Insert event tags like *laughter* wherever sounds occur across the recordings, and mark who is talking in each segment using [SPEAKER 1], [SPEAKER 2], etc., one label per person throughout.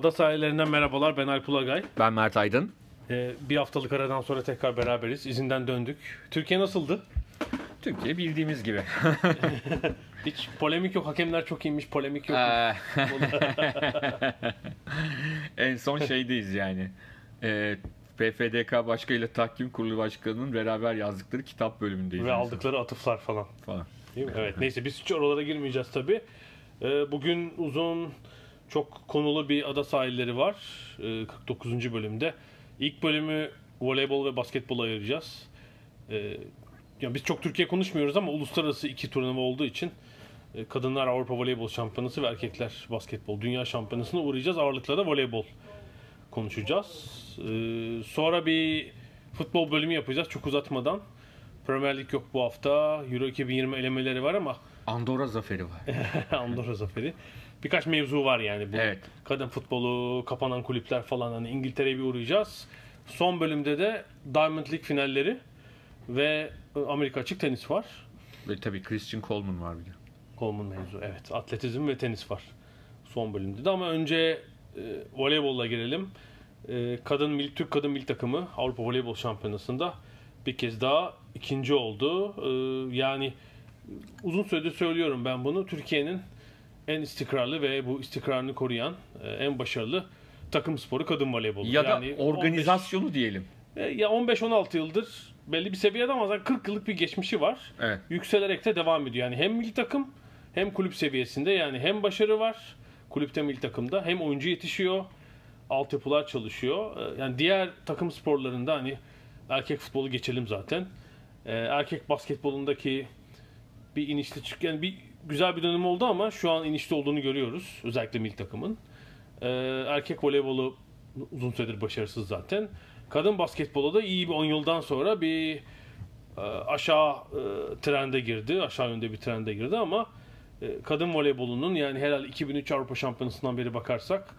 [SPEAKER 1] Ada sahillerinden merhabalar. Ben Alp Ulagay.
[SPEAKER 2] Ben Mert Aydın.
[SPEAKER 1] Ee, bir haftalık aradan sonra tekrar beraberiz. İzinden döndük. Türkiye nasıldı?
[SPEAKER 2] Türkiye bildiğimiz gibi. *laughs*
[SPEAKER 1] Hiç polemik yok. Hakemler çok iyiymiş. Polemik yok.
[SPEAKER 2] Ee, *laughs* en son şeydeyiz yani. Ee, PFDK Başkanı ile Tahkim Kurulu Başkanı'nın beraber yazdıkları kitap bölümündeyiz.
[SPEAKER 1] Ve aldıkları atıflar falan.
[SPEAKER 2] falan.
[SPEAKER 1] Değil mi? Evet. Neyse biz hiç oralara girmeyeceğiz tabii. Ee, bugün uzun, çok konulu bir ada sahilleri var. Ee, 49. bölümde. İlk bölümü voleybol ve basketbol ayıracağız. Ee, yani biz çok Türkiye konuşmuyoruz ama uluslararası iki turnuva olduğu için e, kadınlar Avrupa Voleybol Şampiyonası ve erkekler basketbol dünya şampiyonasına uğrayacağız. Ağırlıkla da voleybol konuşacağız. Sonra bir futbol bölümü yapacağız çok uzatmadan. Premier Lig yok bu hafta. Euro 2020 elemeleri var ama
[SPEAKER 2] Andorra zaferi var. *laughs*
[SPEAKER 1] Andorra zaferi. Birkaç mevzu var yani bu.
[SPEAKER 2] Evet.
[SPEAKER 1] Kadın futbolu, kapanan kulüpler falan hani İngiltere'ye bir uğrayacağız. Son bölümde de Diamond League finalleri ve e, Amerika açık tenis var.
[SPEAKER 2] Ve tabii Christian Coleman var bir de.
[SPEAKER 1] Coleman mevzu. Evet. Atletizm ve tenis var. Son bölümde de ama önce e, voleybolla gelelim. E, kadın mil Türk kadın mil takımı Avrupa Voleybol Şampiyonası'nda bir kez daha ikinci oldu. E, yani uzun süredir söylüyorum ben bunu. Türkiye'nin en istikrarlı ve bu istikrarını koruyan e, en başarılı takım sporu kadın voleybolu.
[SPEAKER 2] Ya da
[SPEAKER 1] Yani
[SPEAKER 2] organizasyonu diyelim.
[SPEAKER 1] 15 e, ya 15-16 yıldır belli bir seviyede ama zaten 40 yıllık bir geçmişi var
[SPEAKER 2] Evet.
[SPEAKER 1] yükselerek de devam ediyor. Yani hem milli takım hem kulüp seviyesinde yani hem başarı var kulüpte milli takımda hem oyuncu yetişiyor, altyapılar çalışıyor. Ee, Yani diğer takım sporlarında hani erkek futbolu geçelim zaten. Erkek basketbolundaki bir inişli çık yani bir güzel bir dönem oldu ama şu an inişte olduğunu görüyoruz özellikle milli takımın. Ee, Erkek voleybolu uzun süredir başarısız zaten. Kadın basketbolu da iyi bir 10 yıldan sonra bir e, aşağı e, trende girdi. Aşağı yönde bir trende girdi ama e, kadın voleybolunun yani herhalde 2003 Avrupa Şampiyonası'ndan beri bakarsak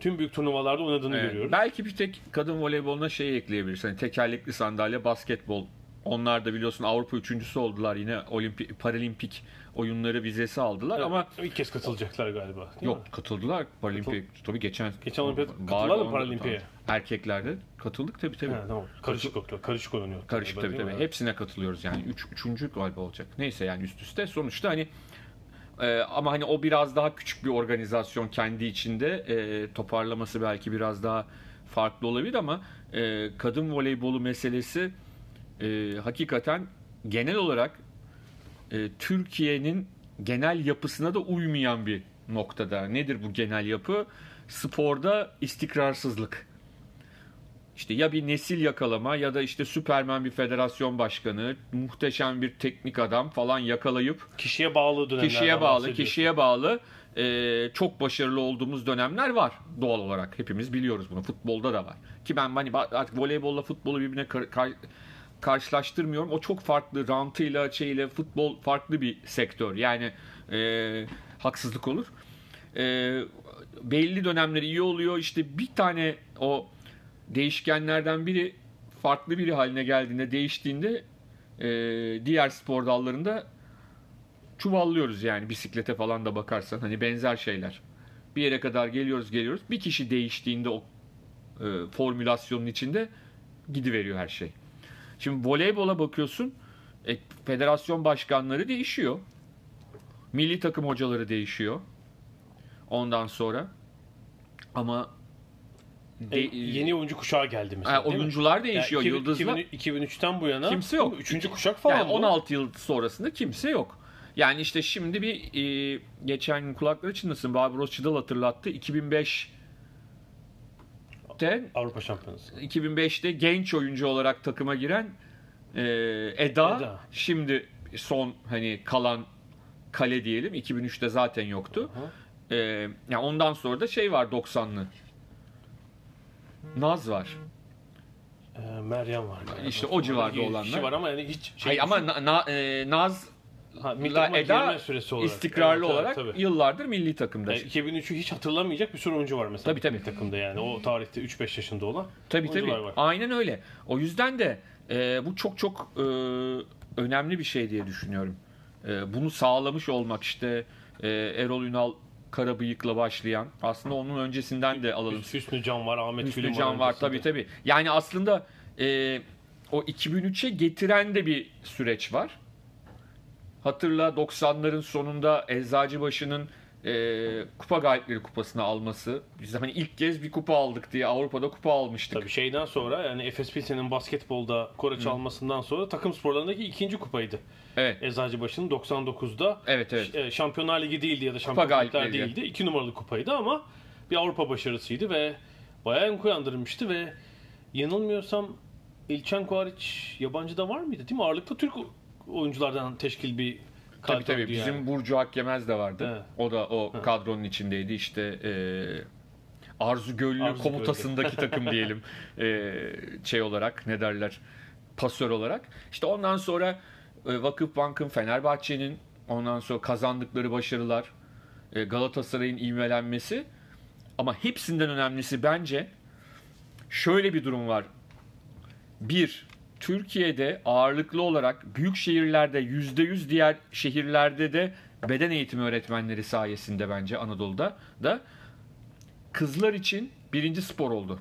[SPEAKER 1] tüm büyük turnuvalarda oynadığını
[SPEAKER 2] Evet.
[SPEAKER 1] görüyoruz.
[SPEAKER 2] Belki bir tek kadın voleyboluna şey ekleyebiliriz. Hani tekerlekli sandalye, basketbol. Onlar da biliyorsun Avrupa üçüncüsü oldular yine olimpik, paralimpik oyunları vizesi aldılar ama
[SPEAKER 1] ilk kez katılacaklar galiba. değil mi?
[SPEAKER 2] Yok katıldılar paralimpik. Tabii geçen
[SPEAKER 1] Geçen olimpiyat katıldılar mı paralimpiye?
[SPEAKER 2] Erkeklerde katıldık tabii tabii.
[SPEAKER 1] Ha, tamam. Karışık yok. Karışık oynanıyor.
[SPEAKER 2] Karışık tabii tabii. Hepsine katılıyoruz yani. Üç, üçüncü galiba olacak. Neyse yani üst üste. Sonuçta hani e, ama hani o biraz daha küçük bir organizasyon kendi içinde. E, toparlaması belki biraz daha farklı olabilir ama e, kadın voleybolu meselesi e, hakikaten genel olarak e, Türkiye'nin genel yapısına da uymayan bir noktada. Nedir bu genel yapı? Sporda istikrarsızlık. İşte ya bir nesil yakalama ya da işte Süpermen bir federasyon başkanı, muhteşem bir teknik adam falan yakalayıp
[SPEAKER 1] Kişiye bağlı dönemlerden
[SPEAKER 2] kişiye bağlı, kişiye bağlı e, çok başarılı olduğumuz dönemler var doğal olarak. Hepimiz biliyoruz bunu. Futbolda da var. Ki ben hani artık voleybolla futbolu birbirine kar- kar- karşılaştırmıyorum. O çok farklı. Rantıyla şeyle futbol farklı bir sektör. Yani e, haksızlık olur. E, belli dönemleri iyi oluyor. İşte bir tane o değişkenlerden biri farklı biri haline geldiğinde, değiştiğinde e, diğer spor dallarında çuvallıyoruz yani bisiklete falan da bakarsan hani benzer şeyler. Bir yere kadar geliyoruz geliyoruz. Bir kişi değiştiğinde o e, formülasyonun içinde gidiveriyor her şey. Şimdi voleybola bakıyorsun e, federasyon başkanları değişiyor. Milli takım hocaları değişiyor. Ondan sonra ama
[SPEAKER 1] E,
[SPEAKER 2] de-
[SPEAKER 1] yeni oyuncu kuşağı geldi mesela.
[SPEAKER 2] Ha,
[SPEAKER 1] değil mi?
[SPEAKER 2] oyuncular değişiyor.
[SPEAKER 1] Yani 2000
[SPEAKER 2] Yıldızlar
[SPEAKER 1] 2003'ten bu yana
[SPEAKER 2] Kimse yok.
[SPEAKER 1] Üçüncü kuşak falan
[SPEAKER 2] yani
[SPEAKER 1] bu.
[SPEAKER 2] 16 yıl sonrasında kimse yok. Yani işte şimdi bir e, geçen gün kulakları çınlasın Barbaros Çıdal hatırlattı. 2005'te
[SPEAKER 1] Avrupa Şampiyonası.
[SPEAKER 2] 2005'te genç oyuncu olarak takıma giren e, Eda,
[SPEAKER 1] Eda.
[SPEAKER 2] şimdi son hani kalan kale diyelim 2003'te zaten yoktu. E, yani ondan sonra da şey var 90'lı. Naz var.
[SPEAKER 1] Ee, Meryem var. galiba.
[SPEAKER 2] İşte o civarda
[SPEAKER 1] kişi
[SPEAKER 2] olanlar.
[SPEAKER 1] var ama yani hiç şey
[SPEAKER 2] Hayır ama Na- Na- e, Naz
[SPEAKER 1] ha, milli
[SPEAKER 2] Eda
[SPEAKER 1] süresi olarak.
[SPEAKER 2] istikrarlı
[SPEAKER 1] Evet,
[SPEAKER 2] olarak
[SPEAKER 1] tabii.
[SPEAKER 2] yıllardır milli takımda.
[SPEAKER 1] Yani 2003'ü hiç hatırlamayacak bir sürü oyuncu var mesela.
[SPEAKER 2] Tabii, tabii.
[SPEAKER 1] takımda yani. O tarihte 3-5 yaşında olan
[SPEAKER 2] Tabii tabii.
[SPEAKER 1] var.
[SPEAKER 2] Aynen öyle. O yüzden de e, bu çok çok e, önemli bir şey diye düşünüyorum. E, bunu sağlamış olmak işte e, Erol Ünal Karabıyık'la başlayan aslında onun öncesinden de alalım.
[SPEAKER 1] Hüs- Hüsnü Can var, Ahmet
[SPEAKER 2] Hüsnü
[SPEAKER 1] Gülüm
[SPEAKER 2] Can var
[SPEAKER 1] öncesinde.
[SPEAKER 2] tabii tabii. Yani aslında e, o 2003'e getiren de bir süreç var. Hatırla 90'ların sonunda Eczacıbaşı'nın e, kupa galipleri kupasını alması. Biz de hani ilk kez bir kupa aldık diye Avrupa'da kupa almıştık.
[SPEAKER 1] Tabii şeyden sonra yani Efes Pilsen'in basketbolda Kore çalmasından sonra takım sporlarındaki ikinci kupaydı.
[SPEAKER 2] Evet.
[SPEAKER 1] Eczacıbaşı'nın 99'da
[SPEAKER 2] Evet evet.
[SPEAKER 1] e, Şampiyonlar Ligi değildi ya da Şampiyonlar değildi. İki numaralı kupaydı ama bir Avrupa başarısıydı ve bayağı yankı uyandırmıştı ve yanılmıyorsam İlçenko hariç yabancı da var mıydı değil mi? Ağırlıklı Türk
[SPEAKER 2] oyunculardan
[SPEAKER 1] teşkil bir
[SPEAKER 2] Tabii tabii. Bizim
[SPEAKER 1] yani.
[SPEAKER 2] Burcu Akyemez de vardı.
[SPEAKER 1] Evet.
[SPEAKER 2] O da o kadronun içindeydi. İşte e, Arzu Göllü
[SPEAKER 1] Arzu
[SPEAKER 2] komutasındaki takım *laughs* diyelim. E, şey olarak ne derler? Pasör olarak. İşte ondan sonra e, Vakıfbank'ın, Fenerbahçe'nin ondan sonra kazandıkları başarılar, e, Galatasaray'ın ivmelenmesi ama hepsinden önemlisi bence şöyle bir durum var. Bir, Türkiye'de ağırlıklı olarak büyük şehirlerde %100 diğer şehirlerde de beden eğitimi öğretmenleri sayesinde bence Anadolu'da da kızlar için birinci spor oldu.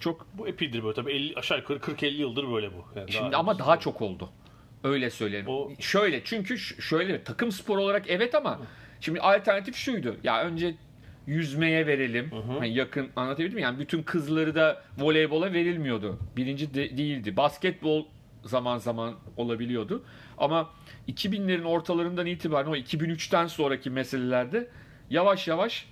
[SPEAKER 2] Çok
[SPEAKER 1] Bu epidir böyle tabii 50, aşağı yukarı 40-50 yıldır böyle bu. Yani
[SPEAKER 2] Şimdi ama daha çok oldu. Öyle söyleyelim.
[SPEAKER 1] O-
[SPEAKER 2] Şöyle çünkü şöyle takım spor olarak evet ama şimdi alternatif şuydu. Ya önce yüzmeye verelim. Hani yakın anlatabildim mi? Yani bütün kızları da voleybola verilmiyordu. Birinci de- değildi. Basketbol zaman zaman olabiliyordu. Ama 2000'lerin ortalarından itibaren o 2003'ten sonraki meselelerde yavaş yavaş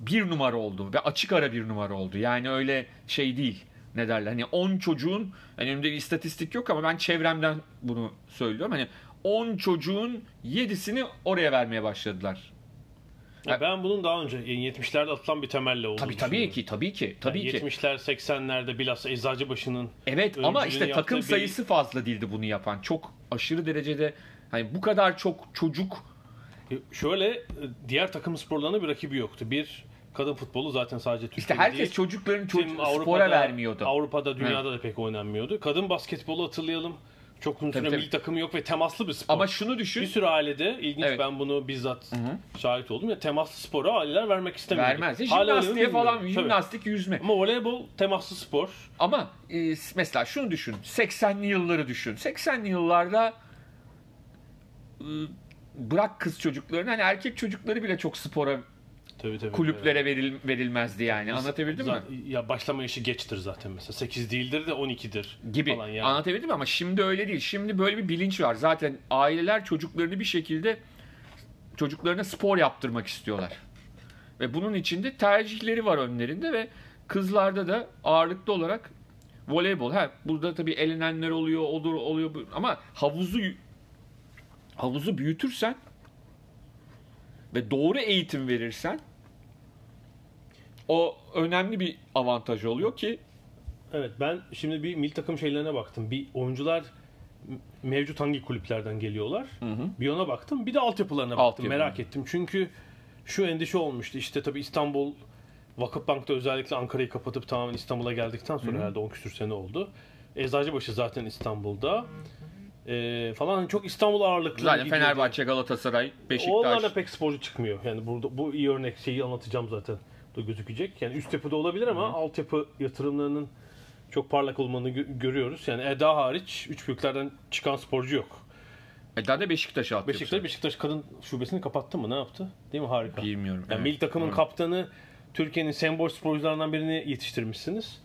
[SPEAKER 2] bir numara oldu ve açık ara bir numara oldu. Yani öyle şey değil. Ne derler? Hani 10 çocuğun hani önümde bir istatistik yok ama ben çevremden bunu söylüyorum. Hani 10 çocuğun 7'sini oraya vermeye başladılar.
[SPEAKER 1] Ya ben bunun daha önce yani 70'lerde atılan bir temelle olduğunu
[SPEAKER 2] Tabii tabii ki tabii ki tabii
[SPEAKER 1] Yani
[SPEAKER 2] ki.
[SPEAKER 1] 70'ler 80'lerde bilhassa Eczacıbaşı'nın
[SPEAKER 2] Evet ama işte takım
[SPEAKER 1] bir-
[SPEAKER 2] sayısı fazla değildi bunu yapan. Çok aşırı derecede hani bu kadar çok çocuk
[SPEAKER 1] şöyle e, diğer takım sporlarına bir rakibi yoktu. Bir kadın futbolu zaten sadece Türkiye'de
[SPEAKER 2] işte herkes
[SPEAKER 1] değil.
[SPEAKER 2] çocukların çocuk, spora vermiyordu.
[SPEAKER 1] Avrupa'da, dünyada da pek oynanmıyordu. Kadın basketbolu hatırlayalım. Çok uzun süre
[SPEAKER 2] Tabii,
[SPEAKER 1] milli takımı yok ve temaslı bir spor.
[SPEAKER 2] ama şunu düşün.
[SPEAKER 1] bir sürü ailede ilginç
[SPEAKER 2] Evet.
[SPEAKER 1] ben bunu bizzat şahit oldum ya temaslı spora aileler vermek istemiyor.
[SPEAKER 2] vermez. Jimnastiğe falan jimnastik yüzme.
[SPEAKER 1] Ama voleybol temaslı spor.
[SPEAKER 2] Ama e, mesela şunu düşün. 80'li yılları düşün. 80'li yıllarda e, bırak kız çocuklarını hani erkek çocukları bile çok spora
[SPEAKER 1] Tabii tabii.
[SPEAKER 2] kulüplere veril, verilmezdi yani. Anlatabildim mi?
[SPEAKER 1] Za- Ya başlama yaşı geçtir zaten mesela. 8 değildir de 12'dir
[SPEAKER 2] Gibi.
[SPEAKER 1] falan yani.
[SPEAKER 2] Anlatabildim mi? Ama şimdi öyle değil. Şimdi böyle bir bilinç var. Zaten aileler çocuklarını bir şekilde çocuklarına spor yaptırmak istiyorlar. Ve bunun içinde tercihleri var önlerinde ve kızlarda da ağırlıklı olarak voleybol. Ha burada tabii elenenler oluyor, olur oluyor ama havuzu havuzu büyütürsen ve doğru eğitim verirsen o önemli bir avantaj oluyor ki
[SPEAKER 1] Evet ben şimdi bir milli takım şeylerine baktım. Bir oyuncular mevcut hangi kulüplerden geliyorlar? Bir ona baktım. Bir de altyapılarına baktım.
[SPEAKER 2] Altyapılarına.
[SPEAKER 1] Merak ettim. Çünkü şu endişe olmuştu. İşte tabii İstanbul Vakıfbank'ta özellikle Ankara'yı kapatıp tamamen İstanbul'a geldikten sonra herhalde 10 küsür sene oldu. Eczacıbaşı zaten İstanbul'da. Ee, falan Hani çok İstanbul ağırlıklı.
[SPEAKER 2] zaten
[SPEAKER 1] gidiyordu.
[SPEAKER 2] Fenerbahçe, Galatasaray, Beşiktaş
[SPEAKER 1] Onlarla pek sporcu çıkmıyor. Yani burada bu iyi örnek şeyi anlatacağım zaten. Da gözükecek. Yani üst yapıda olabilir ama altyapı yatırımlarının çok parlak olmanı gö- görüyoruz. Yani Eda hariç üç büyüklerden çıkan sporcu yok.
[SPEAKER 2] E daha da Beşiktaş altyapısı.
[SPEAKER 1] Beşiktaş Beşiktaş kadın şubesini kapattı mı? Ne yaptı? Değil mi? Harika.
[SPEAKER 2] Bilmiyorum.
[SPEAKER 1] Yani
[SPEAKER 2] Evet.
[SPEAKER 1] milli takımın
[SPEAKER 2] Evet.
[SPEAKER 1] kaptanı Türkiye'nin sembol sporcularından birini yetiştirmişsiniz.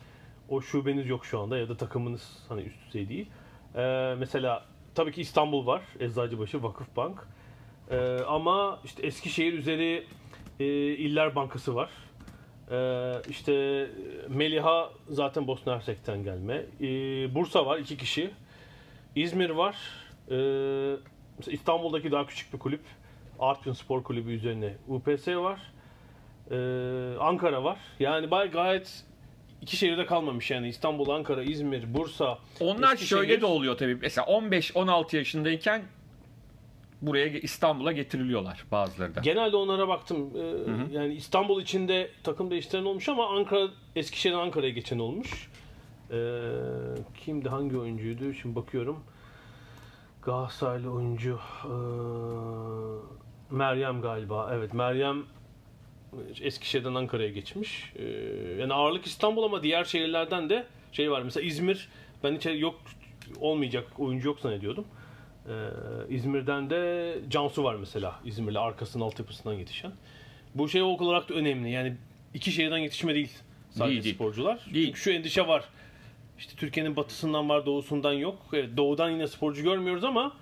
[SPEAKER 1] O şubeniz yok şu anda ya da takımınız hani üst düzey değil. Ee, mesela tabii ki İstanbul var. Eczacıbaşı, Vakıfbank. Ee, ama işte Eskişehir üzeri e, İller Bankası var. Ee, işte Meliha zaten Bosna Hersek'ten gelme. Ee, Bursa var iki kişi. İzmir var. Ee, mesela İstanbul'daki daha küçük bir kulüp. Artvin Spor Kulübü üzerine UPS var. Ee, Ankara var. Yani bay gayet iki şehirde kalmamış yani İstanbul, Ankara, İzmir, Bursa.
[SPEAKER 2] Onlar
[SPEAKER 1] Eskişehir.
[SPEAKER 2] şöyle de oluyor tabii. Mesela 15-16 yaşındayken buraya İstanbul'a getiriliyorlar bazıları da.
[SPEAKER 1] Genelde onlara baktım. Ee, yani İstanbul içinde takım değiştiren olmuş ama Ankara Eskişehir'den Ankara'ya geçen olmuş. Ee, kimdi hangi oyuncuydu? Şimdi bakıyorum. Galatasaraylı oyuncu ee, Meryem galiba. Evet Meryem Eskişehir'den Ankara'ya geçmiş. Ee, yani ağırlık İstanbul ama diğer şehirlerden de şey var. Mesela İzmir ben hiç yok olmayacak oyuncu yok zannediyordum. Ee, İzmir'den de Cansu var mesela. İzmirli arkasının altyapısından yetişen. Bu şey olarak da önemli. Yani iki şehirden yetişme değil sadece
[SPEAKER 2] Değil, değil.
[SPEAKER 1] sporcular.
[SPEAKER 2] Değil.
[SPEAKER 1] Çünkü şu endişe var. İşte Türkiye'nin batısından var, doğusundan yok. Evet, doğudan yine sporcu görmüyoruz ama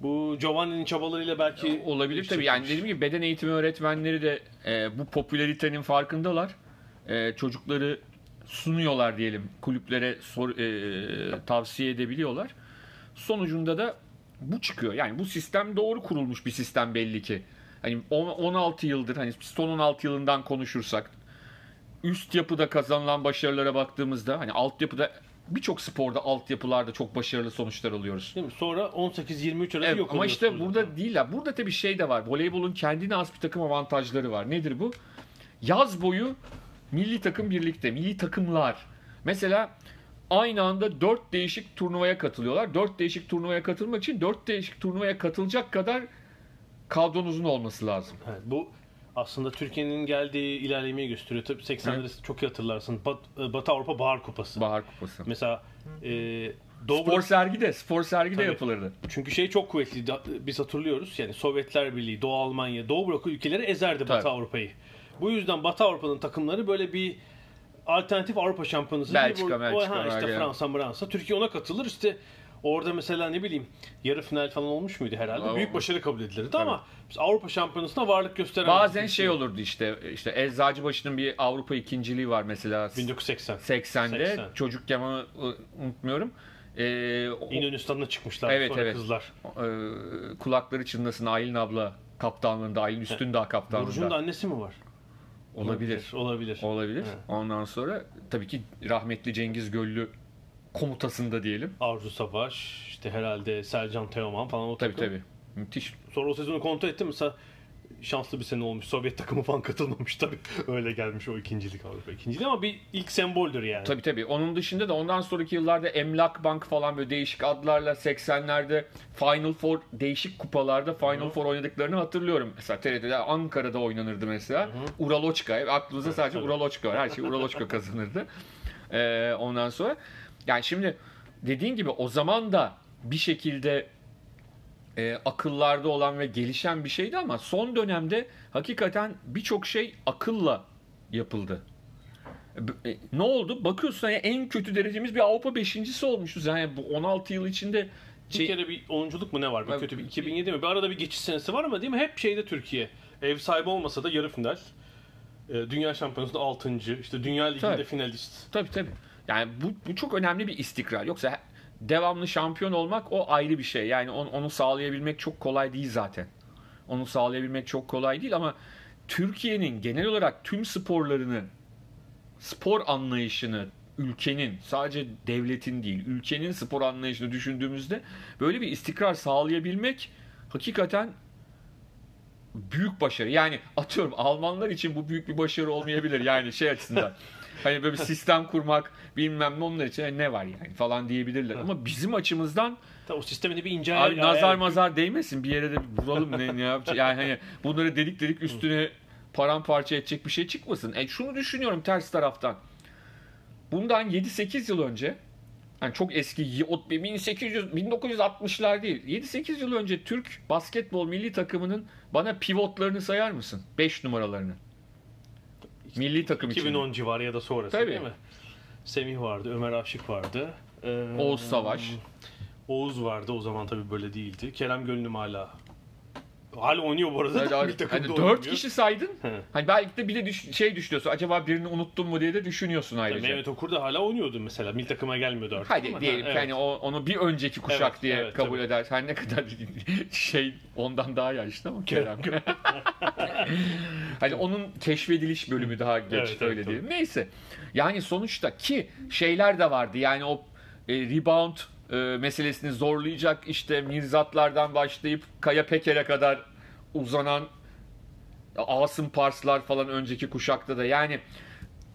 [SPEAKER 1] bu Giovanni'nin çabalarıyla belki
[SPEAKER 2] Olabilir tabii. Yani dediğim gibi beden eğitimi öğretmenleri de e, bu popülaritenin farkındalar. E, çocukları sunuyorlar diyelim. Kulüplere sor, e, tavsiye edebiliyorlar. Sonucunda da bu çıkıyor. Yani bu sistem doğru kurulmuş bir sistem belli ki. Hani on- 16 yıldır hani son 16 yılından konuşursak üst yapıda kazanılan başarılara baktığımızda hani altyapıda birçok sporda altyapılarda çok başarılı sonuçlar alıyoruz.
[SPEAKER 1] Değil mi? Sonra 18-23 arası
[SPEAKER 2] Evet,
[SPEAKER 1] yok
[SPEAKER 2] ama işte burada değil ya. Burada tabii şey de var. Voleybolun kendine az bir takım avantajları var. Nedir bu? Yaz boyu milli takım birlikte, milli takımlar. Mesela aynı anda dört değişik turnuvaya katılıyorlar. Dört değişik turnuvaya katılmak için dört değişik turnuvaya katılacak kadar kadronuzun olması lazım.
[SPEAKER 1] Evet, bu aslında Türkiye'nin geldiği ilerlemeyi gösteriyor. Tabii 80'leri çok iyi hatırlarsın. Bat- Batı Avrupa Bahar Kupası.
[SPEAKER 2] Bahar Kupası.
[SPEAKER 1] Mesela e, Doğu
[SPEAKER 2] Spor sergi de, spor sergi de yapılırdı.
[SPEAKER 1] Çünkü şey çok kuvvetli. Biz hatırlıyoruz. Yani Sovyetler Birliği, Doğu Almanya, Doğu bloku ülkeleri ezerdi Batı
[SPEAKER 2] Tabii.
[SPEAKER 1] Avrupa'yı. Bu yüzden Batı Avrupa'nın takımları böyle bir alternatif Avrupa şampiyonası
[SPEAKER 2] Belçika,
[SPEAKER 1] gibi.
[SPEAKER 2] Belçika,
[SPEAKER 1] ha, işte
[SPEAKER 2] Belçika.
[SPEAKER 1] Fransa, Fransa. Türkiye ona katılır. İşte orada mesela ne bileyim yarı final falan olmuş muydu herhalde? Büyük başarı kabul edilirdi ama biz Avrupa şampiyonasına varlık gösteren
[SPEAKER 2] Bazen şey olurdu işte, işte Eczacıbaşı'nın bir Avrupa ikinciliği var mesela
[SPEAKER 1] 1980.
[SPEAKER 2] 80'de.
[SPEAKER 1] 80.
[SPEAKER 2] Çocukken onu ı, unutmuyorum. Ee, o-
[SPEAKER 1] İnönü çıkmışlar
[SPEAKER 2] Evet,
[SPEAKER 1] sonra
[SPEAKER 2] evet.
[SPEAKER 1] kızlar.
[SPEAKER 2] e, kulakları çınlasın Aylin abla kaptanlığında, Aylin Üstündağ
[SPEAKER 1] Burcu'nun da
[SPEAKER 2] kaptanlığında.
[SPEAKER 1] annesi mi var?
[SPEAKER 2] Olabilir.
[SPEAKER 1] Olabilir.
[SPEAKER 2] Olabilir.
[SPEAKER 1] Evet.
[SPEAKER 2] Ondan sonra tabii ki rahmetli Cengiz Göllü komutasında diyelim.
[SPEAKER 1] Arzu Savaş, işte herhalde Selcan Teoman falan o
[SPEAKER 2] Tabii
[SPEAKER 1] takım.
[SPEAKER 2] tabii. Müthiş.
[SPEAKER 1] Sonra o sezonu kontrol ettim mesela şanslı bir sene olmuş. Sovyet takımı falan katılmamış tabii. *laughs* Öyle gelmiş o ikincilik Avrupa ikinciliği ama bir ilk semboldür yani.
[SPEAKER 2] Tabii tabii. Onun dışında da ondan sonraki yıllarda Emlak Bank falan böyle değişik adlarla 80'lerde Final Four değişik kupalarda Final Four oynadıklarını hatırlıyorum. Mesela TRT'de Ankara'da oynanırdı mesela. Uraloçka. Aklınızda sadece
[SPEAKER 1] tabii.
[SPEAKER 2] Uraloçka var. Her şey Uraloçka *laughs* kazanırdı. Ee, ondan sonra yani şimdi dediğin gibi o zaman da bir şekilde e, akıllarda olan ve gelişen bir şeydi ama son dönemde hakikaten birçok şey akılla yapıldı. E, Ne oldu? Bakıyorsun yani en kötü derecemiz bir Avrupa beşincisi olmuşuz. Yani bu 16 yıl içinde
[SPEAKER 1] Bir
[SPEAKER 2] şey,
[SPEAKER 1] kere bir oyunculuk mu ne var? Bir kötü bir 2007 mi? Bir arada bir geçiş senesi var ama değil mi? Hep şeyde Türkiye. Ev sahibi olmasa da yarı final. Ee, Dünya Şampiyonası'nda 6. işte Dünya Ligi'nde
[SPEAKER 2] Tabii.
[SPEAKER 1] finalist.
[SPEAKER 2] tabii tabii. Yani bu, bu çok önemli bir istikrar. Yoksa devamlı şampiyon olmak o ayrı bir şey. Yani onu, onu sağlayabilmek çok kolay değil zaten. Onu sağlayabilmek çok kolay değil ama Türkiye'nin genel olarak tüm sporlarını, spor anlayışını, ülkenin sadece devletin değil, ülkenin spor anlayışını düşündüğümüzde böyle bir istikrar sağlayabilmek hakikaten büyük başarı. Yani atıyorum Almanlar için bu büyük bir başarı olmayabilir yani şey açısından. *laughs* Hani böyle bir sistem kurmak bilmem ne onlar için "E, ne var yani falan diyebilirler. Ama bizim açımızdan
[SPEAKER 1] Tabii o sistemini bir ince
[SPEAKER 2] Abi nazar
[SPEAKER 1] ayar-
[SPEAKER 2] mazar değmesin bir yere de vuralım ne, ne yapacağız. *laughs* Yani hani bunları delik delik üstüne paramparça edecek bir şey çıkmasın. E şunu düşünüyorum ters taraftan. Bundan 7-8 yıl önce Yani çok eski o 1800 1960'lar değil. 7-8 yıl önce Türk basketbol milli takımının bana pivotlarını sayar mısın? 5 numaralarını. Milli takım için.
[SPEAKER 1] 2010 civarı ya da sonrası
[SPEAKER 2] Tabii.
[SPEAKER 1] değil mi? Semih vardı, Ömer Aşık vardı. Ee,
[SPEAKER 2] Oğuz Savaş.
[SPEAKER 1] Oğuz vardı o zaman tabii böyle değildi. Kerem Gönlüm hala hala oynuyor bu arada. *laughs*
[SPEAKER 2] Hani,
[SPEAKER 1] da
[SPEAKER 2] hani
[SPEAKER 1] milli takımda
[SPEAKER 2] 4
[SPEAKER 1] oynamıyor.
[SPEAKER 2] kişi saydın. Hani belki de bir de düş- şey düşünüyorsun. Acaba birini unuttun mu diye de düşünüyorsun ayrıca.
[SPEAKER 1] Mehmet Okur da hala oynuyordu mesela. Milli takıma gelmiyordu artık.
[SPEAKER 2] Hadi diyelim
[SPEAKER 1] Ha, evet.
[SPEAKER 2] hani o, onu bir önceki kuşak
[SPEAKER 1] Evet,
[SPEAKER 2] diye
[SPEAKER 1] evet,
[SPEAKER 2] kabul
[SPEAKER 1] tabii.
[SPEAKER 2] eder. Her ne kadar *laughs* şey ondan daha yaşlı ama Kerem. *laughs* hani onun keşfediliş bölümü daha geç
[SPEAKER 1] Evet, evet,
[SPEAKER 2] öyle
[SPEAKER 1] tabii.
[SPEAKER 2] diyelim. Neyse. Yani sonuçta ki şeyler de vardı. Yani o e, rebound e, meselesini zorlayacak işte Mirzatlardan başlayıp Kaya Peker'e kadar uzanan Asım Parslar falan önceki kuşakta da yani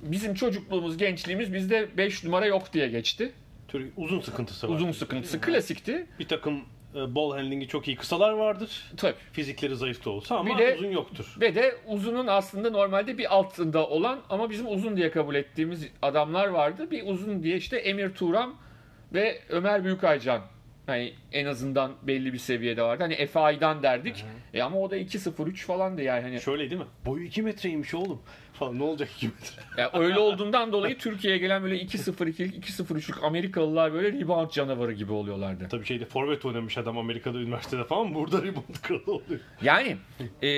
[SPEAKER 2] bizim çocukluğumuz, gençliğimiz bizde 5 numara yok diye geçti.
[SPEAKER 1] Türk uzun sıkıntısı var.
[SPEAKER 2] Uzun sıkıntısı klasikti.
[SPEAKER 1] Bir takım e, ball handlingi çok iyi kısalar vardır.
[SPEAKER 2] Tabii.
[SPEAKER 1] Fizikleri zayıf da olsa ama
[SPEAKER 2] Bir de-
[SPEAKER 1] uzun yoktur.
[SPEAKER 2] Ve de uzunun aslında normalde bir altında olan ama bizim uzun diye kabul ettiğimiz adamlar vardı. Bir uzun diye işte Emir Turam ve Ömer Büyükaycan. Hani en azından belli bir seviyede vardı. Hani Efe Aydan derdik. E ama o da 2.03 falandı yani. Hani
[SPEAKER 1] Şöyle değil mi? Boyu 2 metreymiş oğlum. Falan ne olacak 2 metre?
[SPEAKER 2] yani öyle olduğundan dolayı Türkiye'ye gelen böyle 2.02'lik 2.03'lük Amerikalılar böyle rebound canavarı gibi oluyorlardı.
[SPEAKER 1] Tabii şeyde forvet oynamış adam Amerika'da üniversitede falan. Burada rebound kralı oluyor.
[SPEAKER 2] Yani e,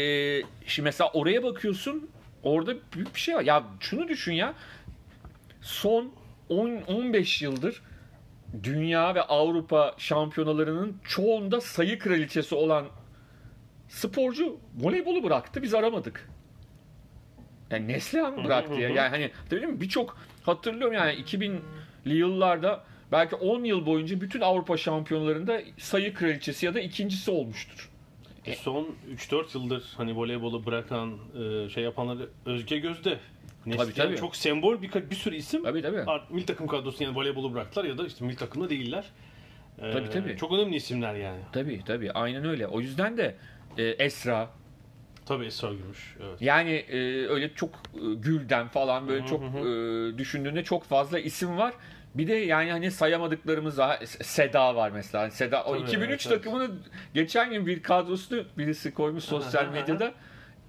[SPEAKER 2] şimdi mesela oraya bakıyorsun orada büyük bir şey var. Ya şunu düşün ya son 10 15 yıldır dünya ve Avrupa şampiyonalarının çoğunda sayı kraliçesi olan sporcu voleybolu bıraktı. Biz aramadık. Yani Neslihan bıraktı ya. Yani hani değil mi? Birçok hatırlıyorum yani 2000'li yıllarda belki 10 yıl boyunca bütün Avrupa şampiyonalarında sayı kraliçesi ya da ikincisi olmuştur.
[SPEAKER 1] E, Son 3-4 yıldır hani voleybolu bırakan e, şey yapanları Özge Gözde. Neslihan
[SPEAKER 2] tabii.
[SPEAKER 1] Çok sembol bir, bir sürü isim.
[SPEAKER 2] Tabii tabii.
[SPEAKER 1] Art, milli takım kadrosu yani voleybolu bıraktılar ya da işte milli takımda değiller. E,
[SPEAKER 2] Tabii, tabii.
[SPEAKER 1] Çok önemli isimler yani.
[SPEAKER 2] Tabii tabii aynen öyle. O yüzden de e, Esra
[SPEAKER 1] Tabii Esra Gümüş. Evet.
[SPEAKER 2] yani e, öyle çok e, Gülden falan böyle çok e, düşündüğünde çok fazla isim var. Bir de yani hani sayamadıklarımız. S- Seda var mesela. Hani Seda o
[SPEAKER 1] Tabii,
[SPEAKER 2] 2003
[SPEAKER 1] evet, evet.
[SPEAKER 2] takımının geçen gün bir kadrosunu birisi koymuş sosyal medyada.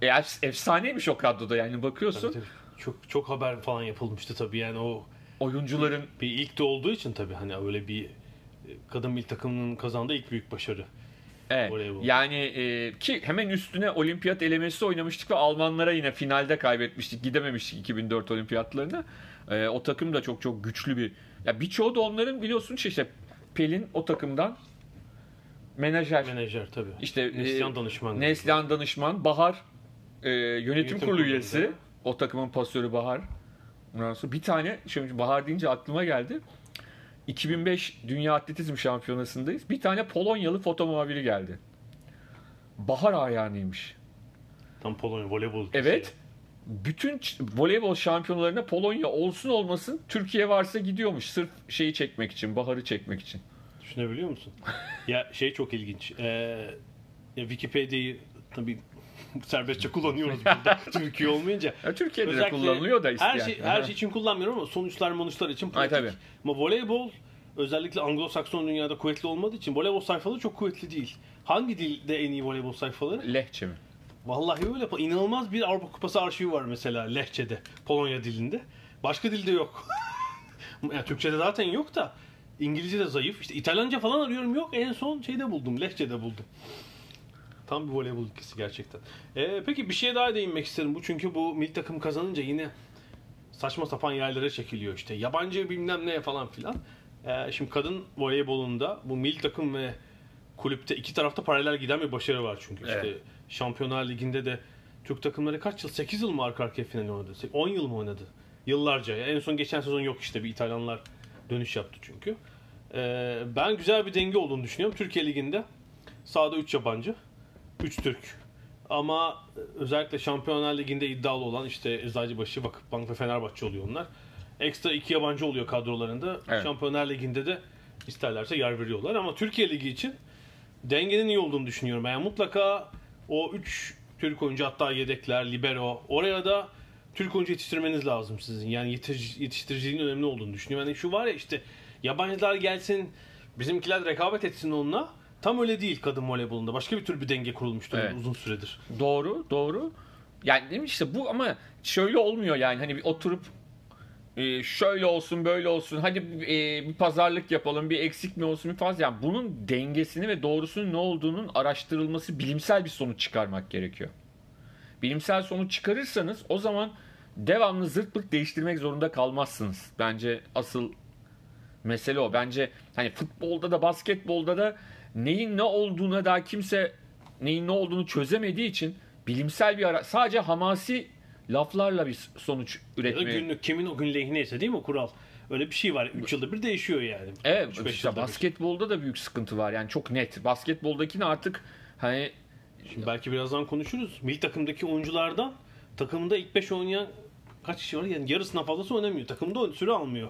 [SPEAKER 2] E, ef- efsaneymiş o kadroda yani bakıyorsun
[SPEAKER 1] Tabii, tabii. Çok çok haber falan yapılmıştı tabii yani o
[SPEAKER 2] oyuncuların
[SPEAKER 1] bir ilk de olduğu için tabii hani öyle bir e, kadın milli takımının kazandığı ilk büyük başarı.
[SPEAKER 2] Evet.
[SPEAKER 1] Voleybol.
[SPEAKER 2] Yani e, ki hemen üstüne olimpiyat elemesi oynamıştık ve Almanlara yine finalde kaybetmiştik. Gidememiştik 2004 olimpiyatlarına. E, o takım da çok çok güçlü bir. Ya birçoğu da onların biliyorsun şey işte Pelin o takımdan menajer.
[SPEAKER 1] Menajer tabii.
[SPEAKER 2] İşte
[SPEAKER 1] Neslihan
[SPEAKER 2] e,
[SPEAKER 1] danışman.
[SPEAKER 2] Neslihan danışman, Bahar e, yönetim,
[SPEAKER 1] Yönetim
[SPEAKER 2] kurulu üyesi. O takımın pasörü Bahar. Ondan sonra bir tane şimdi Bahar deyince aklıma geldi. 2005 Dünya Atletizm Şampiyonası'ndayız. Bir tane Polonyalı foto muhabiri geldi. Bahar ayağınıymış.
[SPEAKER 1] Tam Polonya voleybol.
[SPEAKER 2] Evet. Bütün voleybol şampiyonalarına Polonya olsun olmasın Türkiye varsa gidiyormuş. Sırf şeyi çekmek için, Bahar'ı çekmek için.
[SPEAKER 1] Düşünebiliyor musun? *laughs* ya şey çok ilginç. Ee, ya Wikipedia'yı tabii *laughs* serbestçe kullanıyoruz *laughs* burada. Türkiye olmayınca.
[SPEAKER 2] Ya Türkiye'de de
[SPEAKER 1] Özellikle
[SPEAKER 2] kullanılıyor da isteyen.
[SPEAKER 1] Her şey, her şey için kullanmıyorum ama sonuçlar monuşlar için
[SPEAKER 2] Ay,
[SPEAKER 1] pratik.
[SPEAKER 2] tabii.
[SPEAKER 1] Ama voleybol özellikle Anglo-Sakson dünyada kuvvetli olmadığı için voleybol sayfaları çok kuvvetli değil. Hangi dilde en iyi voleybol sayfaları?
[SPEAKER 2] Lehçe mi?
[SPEAKER 1] Vallahi öyle. İnanılmaz bir Avrupa Kupası arşivi var mesela Lehçe'de, Polonya dilinde. Başka dilde yok. *laughs* yani Türkçe'de zaten yok da İngilizce'de zayıf. İşte İtalyanca falan arıyorum yok. En son şeyde buldum, Lehçe'de buldum. Tam bir voleybol ülkesi gerçekten. Ee, peki bir şeye daha değinmek isterim. Bu çünkü bu milli takım kazanınca yine saçma sapan yerlere çekiliyor işte. Yabancı bilmem ne falan filan. Ee, şimdi kadın voleybolunda bu milli takım ve kulüpte iki tarafta paralel giden bir başarı var çünkü. İşte
[SPEAKER 2] Evet.
[SPEAKER 1] Şampiyonlar Ligi'nde de Türk takımları kaç yıl? 8 yıl mı arka arkaya final oynadı? 10 yıl mı oynadı? Yıllarca. En son geçen sezon yok işte. Bir İtalyanlar dönüş yaptı çünkü. Ee, ben güzel bir denge olduğunu düşünüyorum. Türkiye Ligi'nde sahada 3 yabancı, 3 Türk. Ama özellikle Şampiyonlar Ligi'nde iddialı olan işte Eczacıbaşı, Vakıfbank ve Fenerbahçe oluyor onlar. Ekstra iki yabancı oluyor kadrolarında.
[SPEAKER 2] Evet.
[SPEAKER 1] Şampiyonlar Ligi'nde de isterlerse yer veriyorlar. Ama Türkiye Ligi için dengenin iyi olduğunu düşünüyorum. Yani mutlaka o 3 Türk oyuncu hatta yedekler, libero oraya da Türk oyuncu yetiştirmeniz lazım sizin. Yani yetiş, yetiştiriciliğin önemli olduğunu düşünüyorum. Yani şu var ya işte yabancılar gelsin bizimkiler rekabet etsin onunla. Tam öyle değil kadın voleybolunda. Başka bir tür bir denge kurulmuştu
[SPEAKER 2] Evet.
[SPEAKER 1] uzun süredir.
[SPEAKER 2] Doğru, doğru. Yani değil mi işte bu ama şöyle olmuyor yani hani bir oturup e, şöyle olsun böyle olsun hadi e, bir pazarlık yapalım bir eksik mi olsun bir fazla yani bunun dengesini ve doğrusunun ne olduğunun araştırılması bilimsel bir sonuç çıkarmak gerekiyor. Bilimsel sonuç çıkarırsanız o zaman devamlı zırt pırt değiştirmek zorunda kalmazsınız. Bence asıl mesele o. Bence hani futbolda da basketbolda da neyin ne olduğuna daha kimse neyin ne olduğunu çözemediği için bilimsel bir ara sadece hamasi laflarla bir sonuç üretmeye.
[SPEAKER 1] günlük kimin o gün lehineyse değil mi kural? Öyle bir şey var. 3 yılda bir değişiyor yani.
[SPEAKER 2] Evet
[SPEAKER 1] Üç,
[SPEAKER 2] işte
[SPEAKER 1] yılda bir.
[SPEAKER 2] basketbolda da büyük sıkıntı var. Yani çok net. Basketboldakini artık hani
[SPEAKER 1] Şimdi belki birazdan konuşuruz. Milli takımdaki oyunculardan takımda ilk 5 oynayan kaç kişi var? Yani yarısından fazlası oynamıyor. Takımda süre almıyor.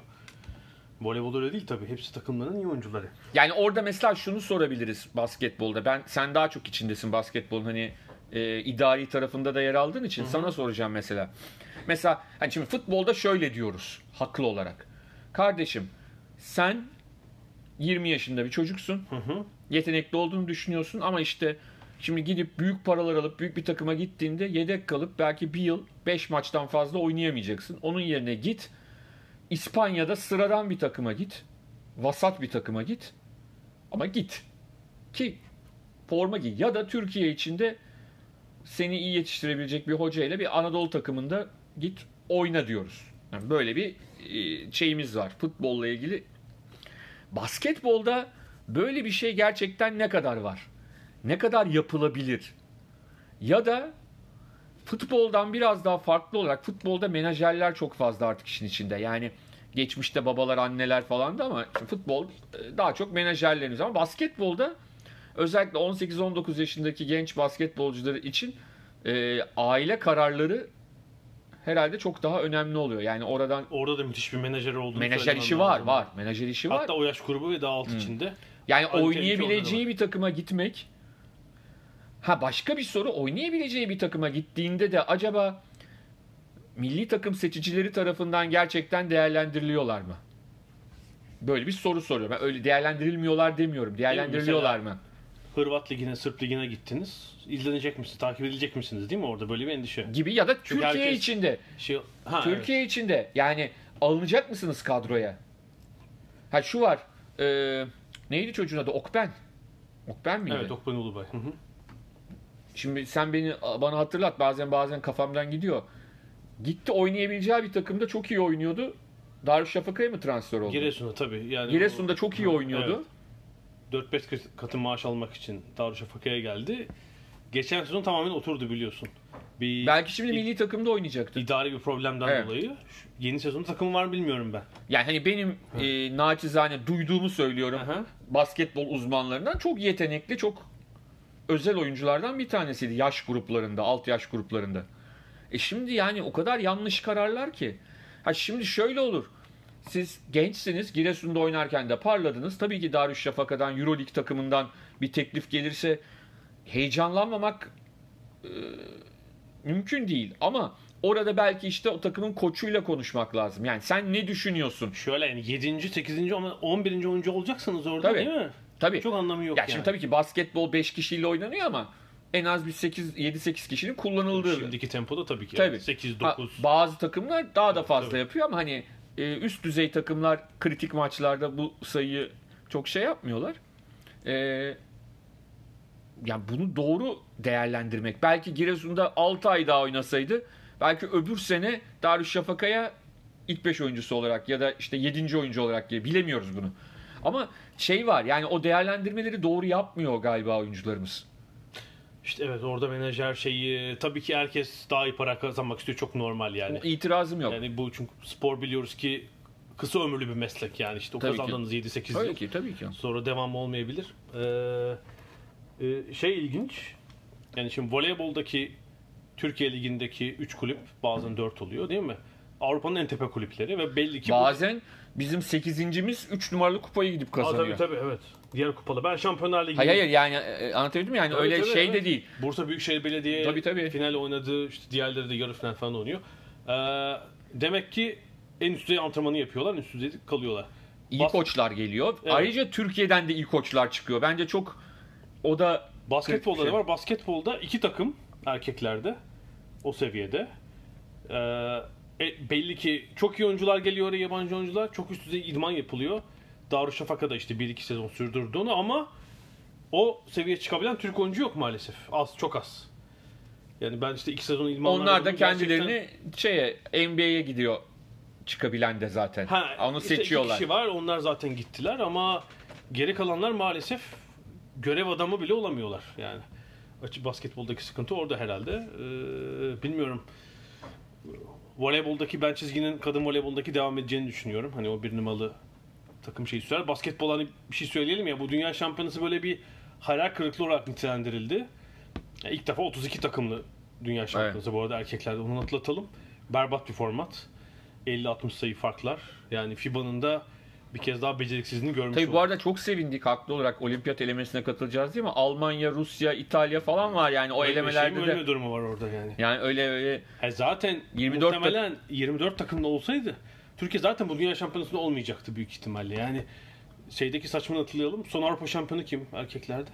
[SPEAKER 1] Voleybolda öyle değil tabii. Hepsi takımların iyi oyuncuları.
[SPEAKER 2] Yani orada mesela şunu sorabiliriz basketbolda. Ben sen daha çok içindesin basketbolun hani e, idari tarafında da yer aldığın için sana soracağım mesela. Mesela hani şimdi futbolda şöyle diyoruz haklı olarak. Kardeşim sen 20 yaşında bir çocuksun. Yetenekli olduğunu düşünüyorsun ama işte şimdi gidip büyük paralar alıp büyük bir takıma gittiğinde yedek kalıp belki bir yıl 5 maçtan fazla oynayamayacaksın. Onun yerine git İspanya'da sıradan bir takıma git. Vasat bir takıma git. Ama git. Ki forma giy. Ya da Türkiye içinde seni iyi yetiştirebilecek bir hoca ile bir Anadolu takımında git oyna diyoruz. Yani böyle bir e, şeyimiz var futbolla ilgili. Basketbolda böyle bir şey gerçekten ne kadar var? Ne kadar yapılabilir? Ya da futboldan biraz daha farklı olarak futbolda menajerler çok fazla artık işin içinde. Yani geçmişte babalar, anneler falan da ama futbol e, daha çok menajerlerimiz ama basketbolda özellikle 18-19 yaşındaki genç basketbolcuları için e, aile kararları herhalde çok daha önemli oluyor. Yani oradan
[SPEAKER 1] Orada da müthiş bir menajer olduğunu
[SPEAKER 2] menajer işi var,
[SPEAKER 1] lazım.
[SPEAKER 2] var. Menajer işi var.
[SPEAKER 1] Hatta o yaş grubu ve daha alt içinde.
[SPEAKER 2] Yani oynayabileceği bir takıma gitmek. Ha başka bir soru oynayabileceği bir takıma gittiğinde de acaba milli takım seçicileri tarafından gerçekten değerlendiriliyorlar mı? Böyle bir soru soruyorum. Ben öyle değerlendirilmiyorlar demiyorum. Değerlendiriliyorlar mı?
[SPEAKER 1] Hırvat ligine, Sırp ligine gittiniz. İzlenecek misiniz, takip edilecek misiniz değil mi orada? Böyle bir endişe.
[SPEAKER 2] Gibi ya da
[SPEAKER 1] Çünkü
[SPEAKER 2] Türkiye
[SPEAKER 1] herkes-
[SPEAKER 2] içinde.
[SPEAKER 1] Şey, ha,
[SPEAKER 2] Türkiye içinde yani alınacak mısınız kadroya? Ha şu var. e, neydi çocuğun adı? Okben. Okben
[SPEAKER 1] Evet,
[SPEAKER 2] miydi?
[SPEAKER 1] evet Okban Ulubay. Hı hı.
[SPEAKER 2] Şimdi sen beni bana hatırlat bazen bazen kafamdan gidiyor. Gitti oynayabileceği bir takımda çok iyi oynuyordu. Darüşşafaka'ya mı transfer oldu?
[SPEAKER 1] Giresun'a tabii. Yani
[SPEAKER 2] Giresun'da çok iyi
[SPEAKER 1] Hı,
[SPEAKER 2] oynuyordu.
[SPEAKER 1] evet. 4-5 katı maaş almak için Darüşşafaka'ya geldi. Geçen sezon tamamen oturdu biliyorsun. Bir
[SPEAKER 2] Belki şimdi milli takımda oynayacaktı.
[SPEAKER 1] idari bir problemden
[SPEAKER 2] Evet.
[SPEAKER 1] dolayı. Yeni sezonda takım var mı bilmiyorum ben.
[SPEAKER 2] Yani hani benim e, naçizane duyduğumu söylüyorum.
[SPEAKER 1] Aha.
[SPEAKER 2] Basketbol uzmanlarından çok yetenekli, çok özel oyunculardan bir tanesiydi yaş gruplarında, alt yaş gruplarında. E şimdi yani o kadar yanlış kararlar ki. Ha şimdi şöyle olur. Siz gençsiniz, Giresun'da oynarken de parladınız. Tabii ki Darüşşafaka'dan, Euroleague takımından bir teklif gelirse heyecanlanmamak e, mümkün değil. Ama orada belki işte o takımın koçuyla konuşmak lazım. Yani sen ne düşünüyorsun?
[SPEAKER 1] Şöyle yani 7. 8. ama 11. oyuncu olacaksınız orada
[SPEAKER 2] Tabii.
[SPEAKER 1] değil mi?
[SPEAKER 2] Tabii.
[SPEAKER 1] Çok anlamı yok
[SPEAKER 2] Ya
[SPEAKER 1] yani.
[SPEAKER 2] şimdi tabii ki basketbol 5 kişiyle oynanıyor ama en az bir 8 7 8 kişinin kullanıldığı.
[SPEAKER 1] Şimdiki tempoda tabii ki.
[SPEAKER 2] Tabii.
[SPEAKER 1] 8
[SPEAKER 2] Ha,
[SPEAKER 1] 9.
[SPEAKER 2] bazı takımlar daha da fazla
[SPEAKER 1] Tabii.
[SPEAKER 2] yapıyor ama hani e, üst düzey takımlar kritik maçlarda bu sayıyı çok şey yapmıyorlar. E, yani bunu doğru değerlendirmek. Belki Giresun'da 6 ay daha oynasaydı belki öbür sene Darüşşafaka'ya ilk 5 oyuncusu olarak ya da işte 7. oyuncu olarak diye bilemiyoruz bunu. Ama şey var yani o değerlendirmeleri doğru yapmıyor galiba oyuncularımız.
[SPEAKER 1] İşte evet orada menajer şeyi tabii ki herkes daha iyi para kazanmak istiyor çok normal yani.
[SPEAKER 2] İtirazım yok.
[SPEAKER 1] Yani bu çünkü spor biliyoruz ki kısa ömürlü bir meslek yani işte o
[SPEAKER 2] Tabii
[SPEAKER 1] kazandığınız 7-8
[SPEAKER 2] Tabii
[SPEAKER 1] yıl
[SPEAKER 2] ki tabii ki.
[SPEAKER 1] sonra devam olmayabilir. Ee, e, şey ilginç yani şimdi voleyboldaki Türkiye Ligi'ndeki 3 kulüp bazen 4 oluyor değil mi? Avrupa'nın en tepe kulüpleri ve belli ki bu-
[SPEAKER 2] Bazen bizim 8.'imiz 3 numaralı kupayı gidip
[SPEAKER 1] Aa,
[SPEAKER 2] kazanıyor.
[SPEAKER 1] tabii tabii evet. Diğer kupalı. Ben Şampiyonlar Ligi
[SPEAKER 2] Hayır hayır yani e, anlatabildim mi? yani öyle
[SPEAKER 1] tabii,
[SPEAKER 2] şey
[SPEAKER 1] evet.
[SPEAKER 2] de değil.
[SPEAKER 1] Bursa Büyükşehir Belediye
[SPEAKER 2] Tabii, tabii.
[SPEAKER 1] final oynadı. İşte diğerleri de yarı final falan oynuyor. Ee, demek ki en üst düzey antrenmanı yapıyorlar. En üst düzeyde kalıyorlar.
[SPEAKER 2] iyi
[SPEAKER 1] Bas-
[SPEAKER 2] koçlar geliyor.
[SPEAKER 1] Evet.
[SPEAKER 2] Ayrıca Türkiye'den de iyi koçlar çıkıyor. Bence çok o da
[SPEAKER 1] Basketbolda
[SPEAKER 2] Şey-
[SPEAKER 1] da var. Basketbolda iki takım erkeklerde o seviyede. Ee, e, belli ki çok iyi oyuncular geliyor oraya yabancı oyuncular. Çok üst düzey idman yapılıyor. Darüşşafaka da işte 1-2 sezon sürdürdü onu ama o seviyeye çıkabilen Türk oyuncu yok maalesef. Az, çok az. Yani ben işte 2 sezon idmanlar
[SPEAKER 2] onlar da
[SPEAKER 1] yaptım. Gerçekten-
[SPEAKER 2] kendilerini şeye NBA'ye gidiyor çıkabilen de zaten.
[SPEAKER 1] Ha,
[SPEAKER 2] Onu
[SPEAKER 1] işte iki
[SPEAKER 2] seçiyorlar.
[SPEAKER 1] kişi var. Onlar zaten gittiler ama geri kalanlar maalesef görev adamı bile olamıyorlar yani. Açık basketboldaki sıkıntı orada herhalde. Ee, bilmiyorum. Voleyboldaki ben çizginin kadın voleyboldaki devam edeceğini düşünüyorum. Hani o bir numaralı takım şeyi sürer. Basketbol hani bir şey söyleyelim ya bu dünya şampiyonası böyle bir hayal kırıklığı olarak nitelendirildi. Yani ilk defa 32 takımlı dünya şampiyonası bu arada erkeklerde onu atlatalım. Berbat bir format. 50-60 sayı farklar. Yani FIBA'nın da bir kez daha beceriksizliğini görmüş
[SPEAKER 2] Tabii bu
[SPEAKER 1] olduk.
[SPEAKER 2] arada çok sevindik haklı olarak olimpiyat elemesine katılacağız değil mi? Almanya, Rusya, İtalya falan var yani o
[SPEAKER 1] Ölme
[SPEAKER 2] elemelerde
[SPEAKER 1] şey
[SPEAKER 2] de.
[SPEAKER 1] ölme durumu var orada yani.
[SPEAKER 2] Yani öyle öyle
[SPEAKER 1] Ha zaten
[SPEAKER 2] 24
[SPEAKER 1] muhtemelen 24 takımda olsaydı Türkiye zaten bu dünya şampiyonasında olmayacaktı büyük ihtimalle. Yani şeydeki saçmalığı hatırlayalım. Son Avrupa şampiyonu kim erkeklerde?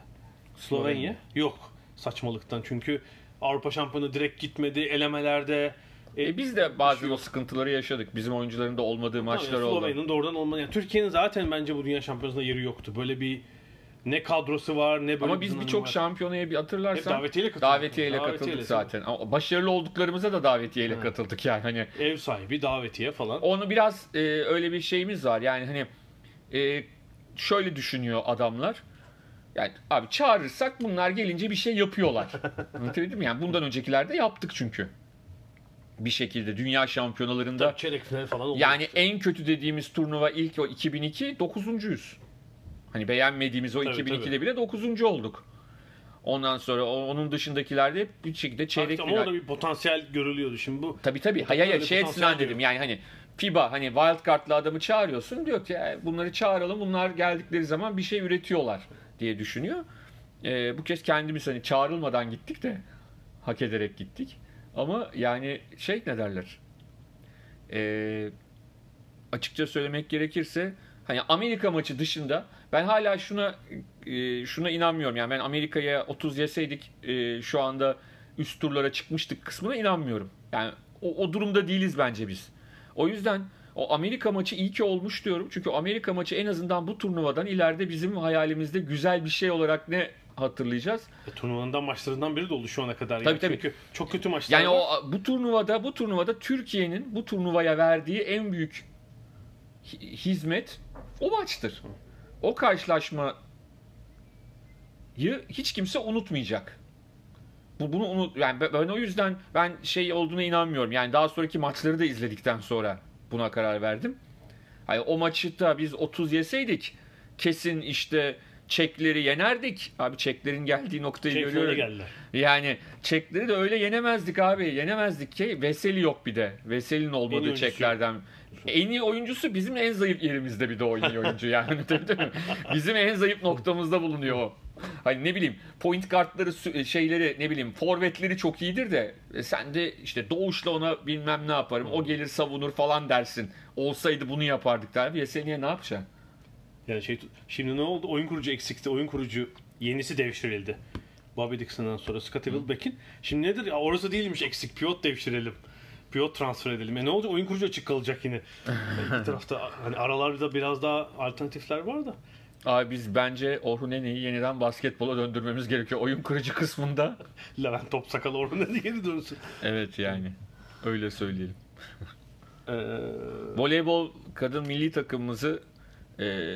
[SPEAKER 1] Slovenya. Yok saçmalıktan. Çünkü Avrupa şampiyonu direkt gitmedi elemelerde.
[SPEAKER 2] E biz de bazen o sıkıntıları yaşadık. Bizim oyuncuların da olmadığı maçlar
[SPEAKER 1] Tabii,
[SPEAKER 2] oldu.
[SPEAKER 1] Slovenya'nın doğrudan olmadı. Yani Türkiye'nin zaten bence bu dünya şampiyonasında yeri yoktu. Böyle bir ne kadrosu var ne böyle
[SPEAKER 2] Ama biz birçok şampiyonaya bir hatırlarsan
[SPEAKER 1] Hep davetiyeyle katıldık.
[SPEAKER 2] davetiyeyle
[SPEAKER 1] Davetiyeyle,
[SPEAKER 2] katıldık zaten. Ama başarılı olduklarımıza da davetiyeyle
[SPEAKER 1] Evet.
[SPEAKER 2] katıldık yani hani
[SPEAKER 1] Ev sahibi, davetiye falan.
[SPEAKER 2] onu biraz e, öyle bir şeyimiz var. Yani hani e, şöyle düşünüyor adamlar. Yani abi çağırırsak bunlar gelince bir şey yapıyorlar. *laughs* Anlatabildim mi? Yani bundan öncekiler de yaptık çünkü. Bir şekilde dünya şampiyonalarında
[SPEAKER 1] Tabii çeyrek final falan oldu.
[SPEAKER 2] yani en kötü dediğimiz turnuva ilk o 2002 9.yüz. Hani beğenmediğimiz o
[SPEAKER 1] Tabii,
[SPEAKER 2] 2002'de
[SPEAKER 1] tabii.
[SPEAKER 2] bile 9. olduk. Ondan sonra onun dışındakilerde hep bir şekilde çeyrek
[SPEAKER 1] ama
[SPEAKER 2] final.
[SPEAKER 1] orada bir potansiyel görülüyordu şimdi bu.
[SPEAKER 2] Tabii tabii. Hayır hayır şey açısından dedim yani hani FIBA hani wildcard'lı adamı çağırıyorsun diyor ki "E, bunları çağıralım bunlar geldikleri zaman bir şey üretiyorlar diye düşünüyor. Ee, bu kez kendimiz hani çağrılmadan gittik de hak ederek gittik. Ama yani şey ne derler? Ee, açıkça söylemek gerekirse hani Amerika maçı dışında ben hala şuna e, şuna inanmıyorum. Yani ben Amerika'ya 30 yeseydik e, şu anda üst turlara çıkmıştık kısmına inanmıyorum. Yani o, o durumda değiliz bence biz. O yüzden o Amerika maçı iyi ki olmuş diyorum. Çünkü Amerika maçı en azından bu turnuvadan ileride bizim hayalimizde güzel bir şey olarak ne hatırlayacağız?
[SPEAKER 1] E, turnuvanın maçlarından biri de oldu şu ana kadar.
[SPEAKER 2] Tabii,
[SPEAKER 1] yani.
[SPEAKER 2] tabii.
[SPEAKER 1] Çünkü çok kötü maçlar
[SPEAKER 2] Yani
[SPEAKER 1] var.
[SPEAKER 2] o bu turnuvada bu turnuvada Türkiye'nin bu turnuvaya verdiği en büyük hi- hizmet o maçtır. O karşılaşmayı hiç kimse unutmayacak. Bu bunu unut yani ben o yüzden ben şey olduğuna inanmıyorum. Yani daha sonraki maçları da izledikten sonra buna karar verdim. Hani o maçı da biz 30 yeseydik kesin işte Çekleri yenerdik. Abi Çeklerin geldiği noktayı
[SPEAKER 1] finale
[SPEAKER 2] görüyorum.
[SPEAKER 1] geldiler.
[SPEAKER 2] Yani Çekleri de öyle yenemezdik abi. Yenemezdik ki. Veseli yok bir de. Veseli'nin olmadığı Çeklerden. En iyi oyuncusu bizim en zayıf yerimizde bir de oynuyor oyuncu yani. *laughs* Tabii, tabii. Bizim en zayıf noktamızda bulunuyor o. Hani ne bileyim point kartları sü- şeyleri ne bileyim forvetleri çok iyidir de e, sen de işte doğuşla ona bilmem ne yaparım o gelir savunur falan dersin. Olsaydı bunu yapardık der. Veseli'ye ne yapacaksın?
[SPEAKER 1] Yani şey şimdi ne oldu? Oyun kurucu eksikti. Oyun kurucu yenisi devşirildi. Bobby Dixon'dan sonra Scottie Wilbeck'in. Şimdi nedir? Ya orası değilmiş eksik. Piyot devşirelim. Piyot transfer edelim. E ne olacak? Oyun kurucu açık kalacak yine. İki *laughs* tarafta hani aralarda biraz daha alternatifler var da.
[SPEAKER 2] Abi biz bence Orhun Ene'yi yeniden basketbola döndürmemiz gerekiyor. Oyun kurucu kısmında. *laughs*
[SPEAKER 1] Levent Topsakal Orhun hadi geri dönsün.
[SPEAKER 2] Evet yani. Öyle söyleyelim.
[SPEAKER 1] Ee,
[SPEAKER 2] Voleybol kadın milli takımımızı e,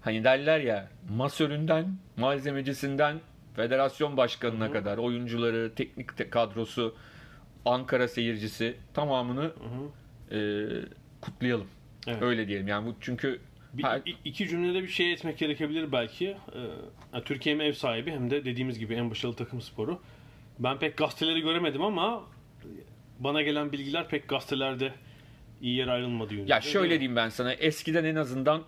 [SPEAKER 2] hani derler ya masöründen, malzemecisinden federasyon başkanına kadar oyuncuları, teknik te- kadrosu, Ankara seyircisi tamamını e, kutlayalım.
[SPEAKER 1] Evet.
[SPEAKER 2] Öyle diyelim. Yani bu çünkü
[SPEAKER 1] bir, i- iki cümlede bir şey etmek gerekebilir belki. Ee, Türkiye hem ev sahibi hem de dediğimiz gibi en başarılı takım sporu. Ben pek gazeteleri göremedim ama bana gelen bilgiler pek gazetelerde iyi yer ayrılmadı yönünde.
[SPEAKER 2] Ya şöyle diyeyim ben sana. Eskiden en azından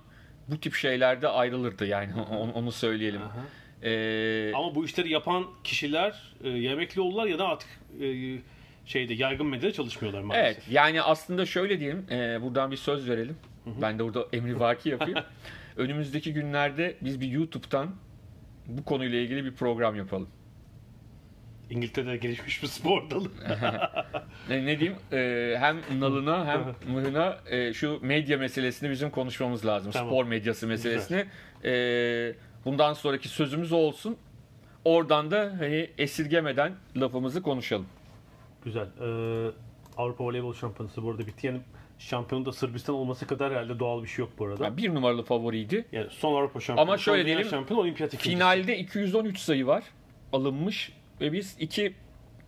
[SPEAKER 2] bu tip şeylerde ayrılırdı yani. *laughs* Onu, onu söyleyelim.
[SPEAKER 1] Aha.
[SPEAKER 2] Ee,
[SPEAKER 1] Ama bu işleri yapan kişiler e, ya emekli oldular ya da artık e, şeyde yaygın medyada çalışmıyorlar maalesef.
[SPEAKER 2] evet. Yani aslında şöyle diyelim. e, buradan bir söz verelim. Ben de burada emri vaki yapayım. *laughs* Önümüzdeki günlerde biz bir YouTube'dan bu konuyla ilgili bir program yapalım.
[SPEAKER 1] İngiltere'de gelişmiş bir spor dalı. *laughs*
[SPEAKER 2] Ne, ne diyeyim? Ee, hem nalına hem *laughs* mıhına e, şu medya meselesini bizim konuşmamız lazım.
[SPEAKER 1] Tamam.
[SPEAKER 2] Spor medyası meselesini. Ee, bundan sonraki sözümüz olsun. Oradan da hani esirgemeden lafımızı konuşalım.
[SPEAKER 1] Güzel. Ee, Avrupa Voleybol Şampiyonası bu arada bitti. Yani şampiyonun da Sırbistan olması kadar herhalde doğal bir şey yok bu arada.
[SPEAKER 2] Yani bir numaralı favoriydi.
[SPEAKER 1] Yani son Avrupa şampiyonu.
[SPEAKER 2] Ama şöyle diyelim,
[SPEAKER 1] Şampiyon, olimpiyat ikincisi.
[SPEAKER 2] Finalde 213 sayı var alınmış ve biz iki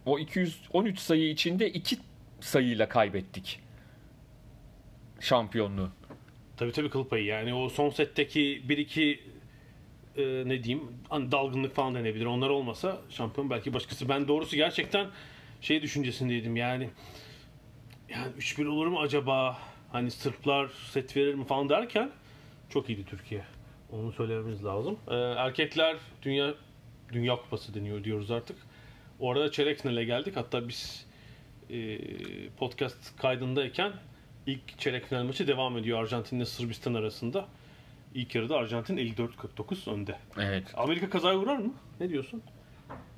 [SPEAKER 2] o 213 sayı içinde iki sayıyla kaybettik şampiyonluğu.
[SPEAKER 1] Tabii tabii kıl payı. Yani o son setteki 1-2 e, ne diyeyim hani dalgınlık falan denebilir. Onlar olmasa şampiyon belki başkası. Ben doğrusu gerçekten şey düşüncesindeydim yani yani 3-1 olur mu acaba? Hani Sırplar set verir mi falan derken çok iyiydi Türkiye. Onu söylememiz lazım. Ee, erkekler dünya dünya kupası deniyor diyoruz artık. Orada çeyrek finale geldik. Hatta biz e, podcast kaydındayken ilk çeyrek final maçı devam ediyor Arjantin ile Sırbistan arasında. İlk yarıda Arjantin 54-49 önde.
[SPEAKER 2] Evet.
[SPEAKER 1] Amerika kazaya uğrar mı? Ne diyorsun?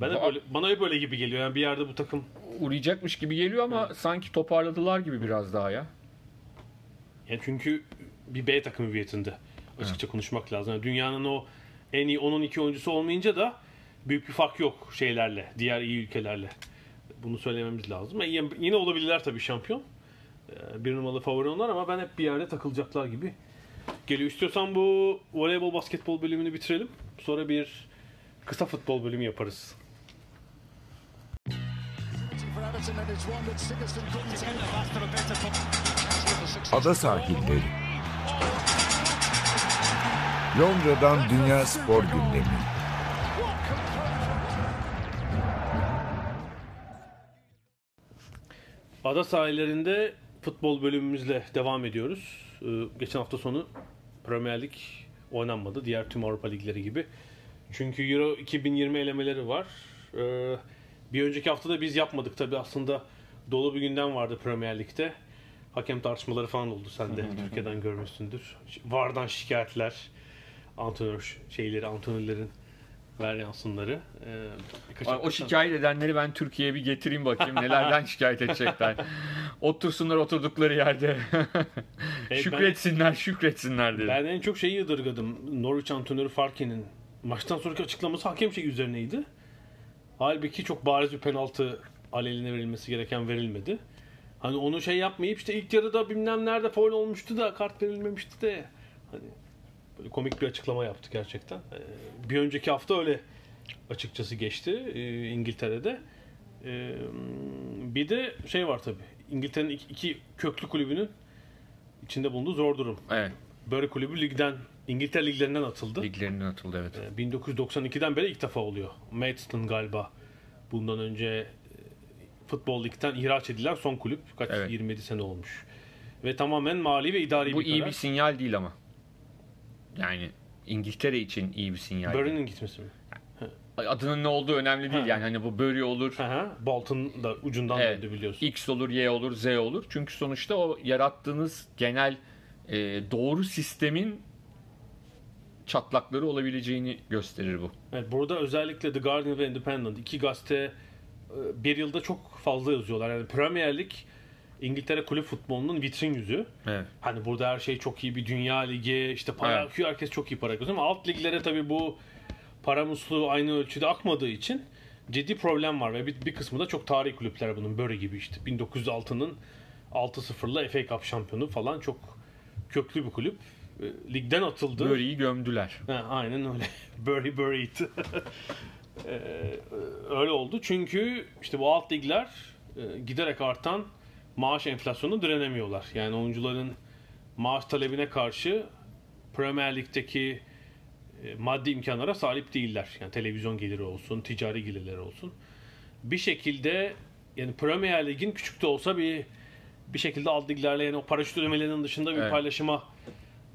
[SPEAKER 1] Ben de böyle, bana hep öyle gibi geliyor. Yani bir yerde bu takım
[SPEAKER 2] Uğrayacakmış gibi geliyor ama sanki toparladılar gibi biraz daha ya.
[SPEAKER 1] Yani çünkü bir B takımı hüviyetinde açıkça konuşmak lazım. Yani dünyanın o en iyi 10-12 oyuncusu olmayınca da büyük bir fark yok şeylerle, diğer iyi ülkelerle. Bunu söylememiz lazım. E, yine- yine olabilirler tabii şampiyon. E, Bir numaralı favori onlar ama ben hep bir yerde takılacaklar gibi geliyor. İstiyorsan bu voleybol basketbol bölümünü bitirelim. Sonra bir kısa futbol bölümü yaparız.
[SPEAKER 3] Ada sahilleri. Londra'dan Dünya Spor Gündemi.
[SPEAKER 1] Ada sahillerinde futbol bölümümüzle devam ediyoruz. Ee, geçen hafta sonu Premier Lig oynanmadı. Diğer tüm Avrupa ligleri gibi. Çünkü Euro 2020 elemeleri var. Ee, bir önceki hafta da biz yapmadık tabii aslında dolu bir gündem vardı Premier Lig'de. Hakem tartışmaları falan oldu sen de Türkiye'den görmüşsündür. Vardan şikayetler, antrenör şeyleri, antrenörlerin varyansınları. Ee, birkaç
[SPEAKER 2] O şikayet edenleri ben Türkiye'ye bir getireyim bakayım nelerden *laughs* şikayet edecekler. Otursunlar oturdukları yerde.
[SPEAKER 1] ben-
[SPEAKER 2] şükretsinler, şükretsinler dedi.
[SPEAKER 1] Ben en çok şeyi yadırgadım. Norwich antrenörü Farke'nin maçtan sonraki açıklaması hakem şey üzerineydi. Halbuki çok bariz bir penaltı aleyhine verilmesi gereken verilmedi. Hani onu şey yapmayıp işte ilk yarıda bilmem nerede foul olmuştu da kart verilmemişti de hani böyle komik bir açıklama yaptı gerçekten. Ee, Bir önceki hafta öyle açıkçası geçti e, İngiltere'de. Ee, Bir de şey var tabii. İngiltere'nin iki, iki köklü kulübünün içinde bulunduğu zor durum.
[SPEAKER 2] Evet,
[SPEAKER 1] Böre Kulübü ligden İngiltere liglerinden atıldı.
[SPEAKER 2] liglerinden atıldı evet.
[SPEAKER 1] Ee, 1992'den beri ilk defa oluyor. Maidstone galiba bundan önce e, futbol ligden ihraç edilen son kulüp. Kaç
[SPEAKER 2] Evet.
[SPEAKER 1] 27 sene olmuş. Ve tamamen mali ve idari
[SPEAKER 2] Bu
[SPEAKER 1] bir
[SPEAKER 2] iyi
[SPEAKER 1] karar.
[SPEAKER 2] bir sinyal değil ama. Yani İngiltere için iyi bir sinyal.
[SPEAKER 1] Bury'nin gitmesi mi?
[SPEAKER 2] Adının ne olduğu önemli değil
[SPEAKER 1] Ha.
[SPEAKER 2] yani hani bu Bury olur,
[SPEAKER 1] Aha, Bolton da ucundan
[SPEAKER 2] Evet.
[SPEAKER 1] döndü biliyorsun.
[SPEAKER 2] X olur, Y olur, Z olur. Çünkü sonuçta o yarattığınız genel e, doğru sistemin çatlakları olabileceğini gösterir bu.
[SPEAKER 1] Evet, burada özellikle The Guardian ve Independent iki gazete e, bir yılda çok fazla yazıyorlar. Yani Premier Lig İngiltere kulüp futbolunun vitrin yüzü.
[SPEAKER 2] Evet.
[SPEAKER 1] Hani burada her şey çok iyi bir dünya ligi işte para
[SPEAKER 2] Evet.
[SPEAKER 1] akıyor herkes çok iyi para kazanıyor ama alt liglere tabii bu para musluğu aynı ölçüde akmadığı için ciddi problem var ve bir, bir kısmı da çok tarihi kulüpler bunun böyle gibi işte 1906'nın 6-0'la FA Cup şampiyonu falan çok köklü bir kulüp. E, Ligden atıldı.
[SPEAKER 2] Bury'yi gömdüler.
[SPEAKER 1] Ha, aynen öyle. *laughs* Bury buried. *laughs* Ee, öyle oldu. Çünkü işte bu alt ligler e, giderek artan maaş enflasyonu direnemiyorlar. Yani oyuncuların maaş talebine karşı Premier Lig'deki e, maddi imkanlara sahip değiller. Yani televizyon geliri olsun, ticari gelirleri olsun. Bir şekilde yani Premier Lig'in küçük de olsa bir bir şekilde alt liglerle yani o paraşüt ödemelerinin dışında bir
[SPEAKER 2] Evet.
[SPEAKER 1] paylaşıma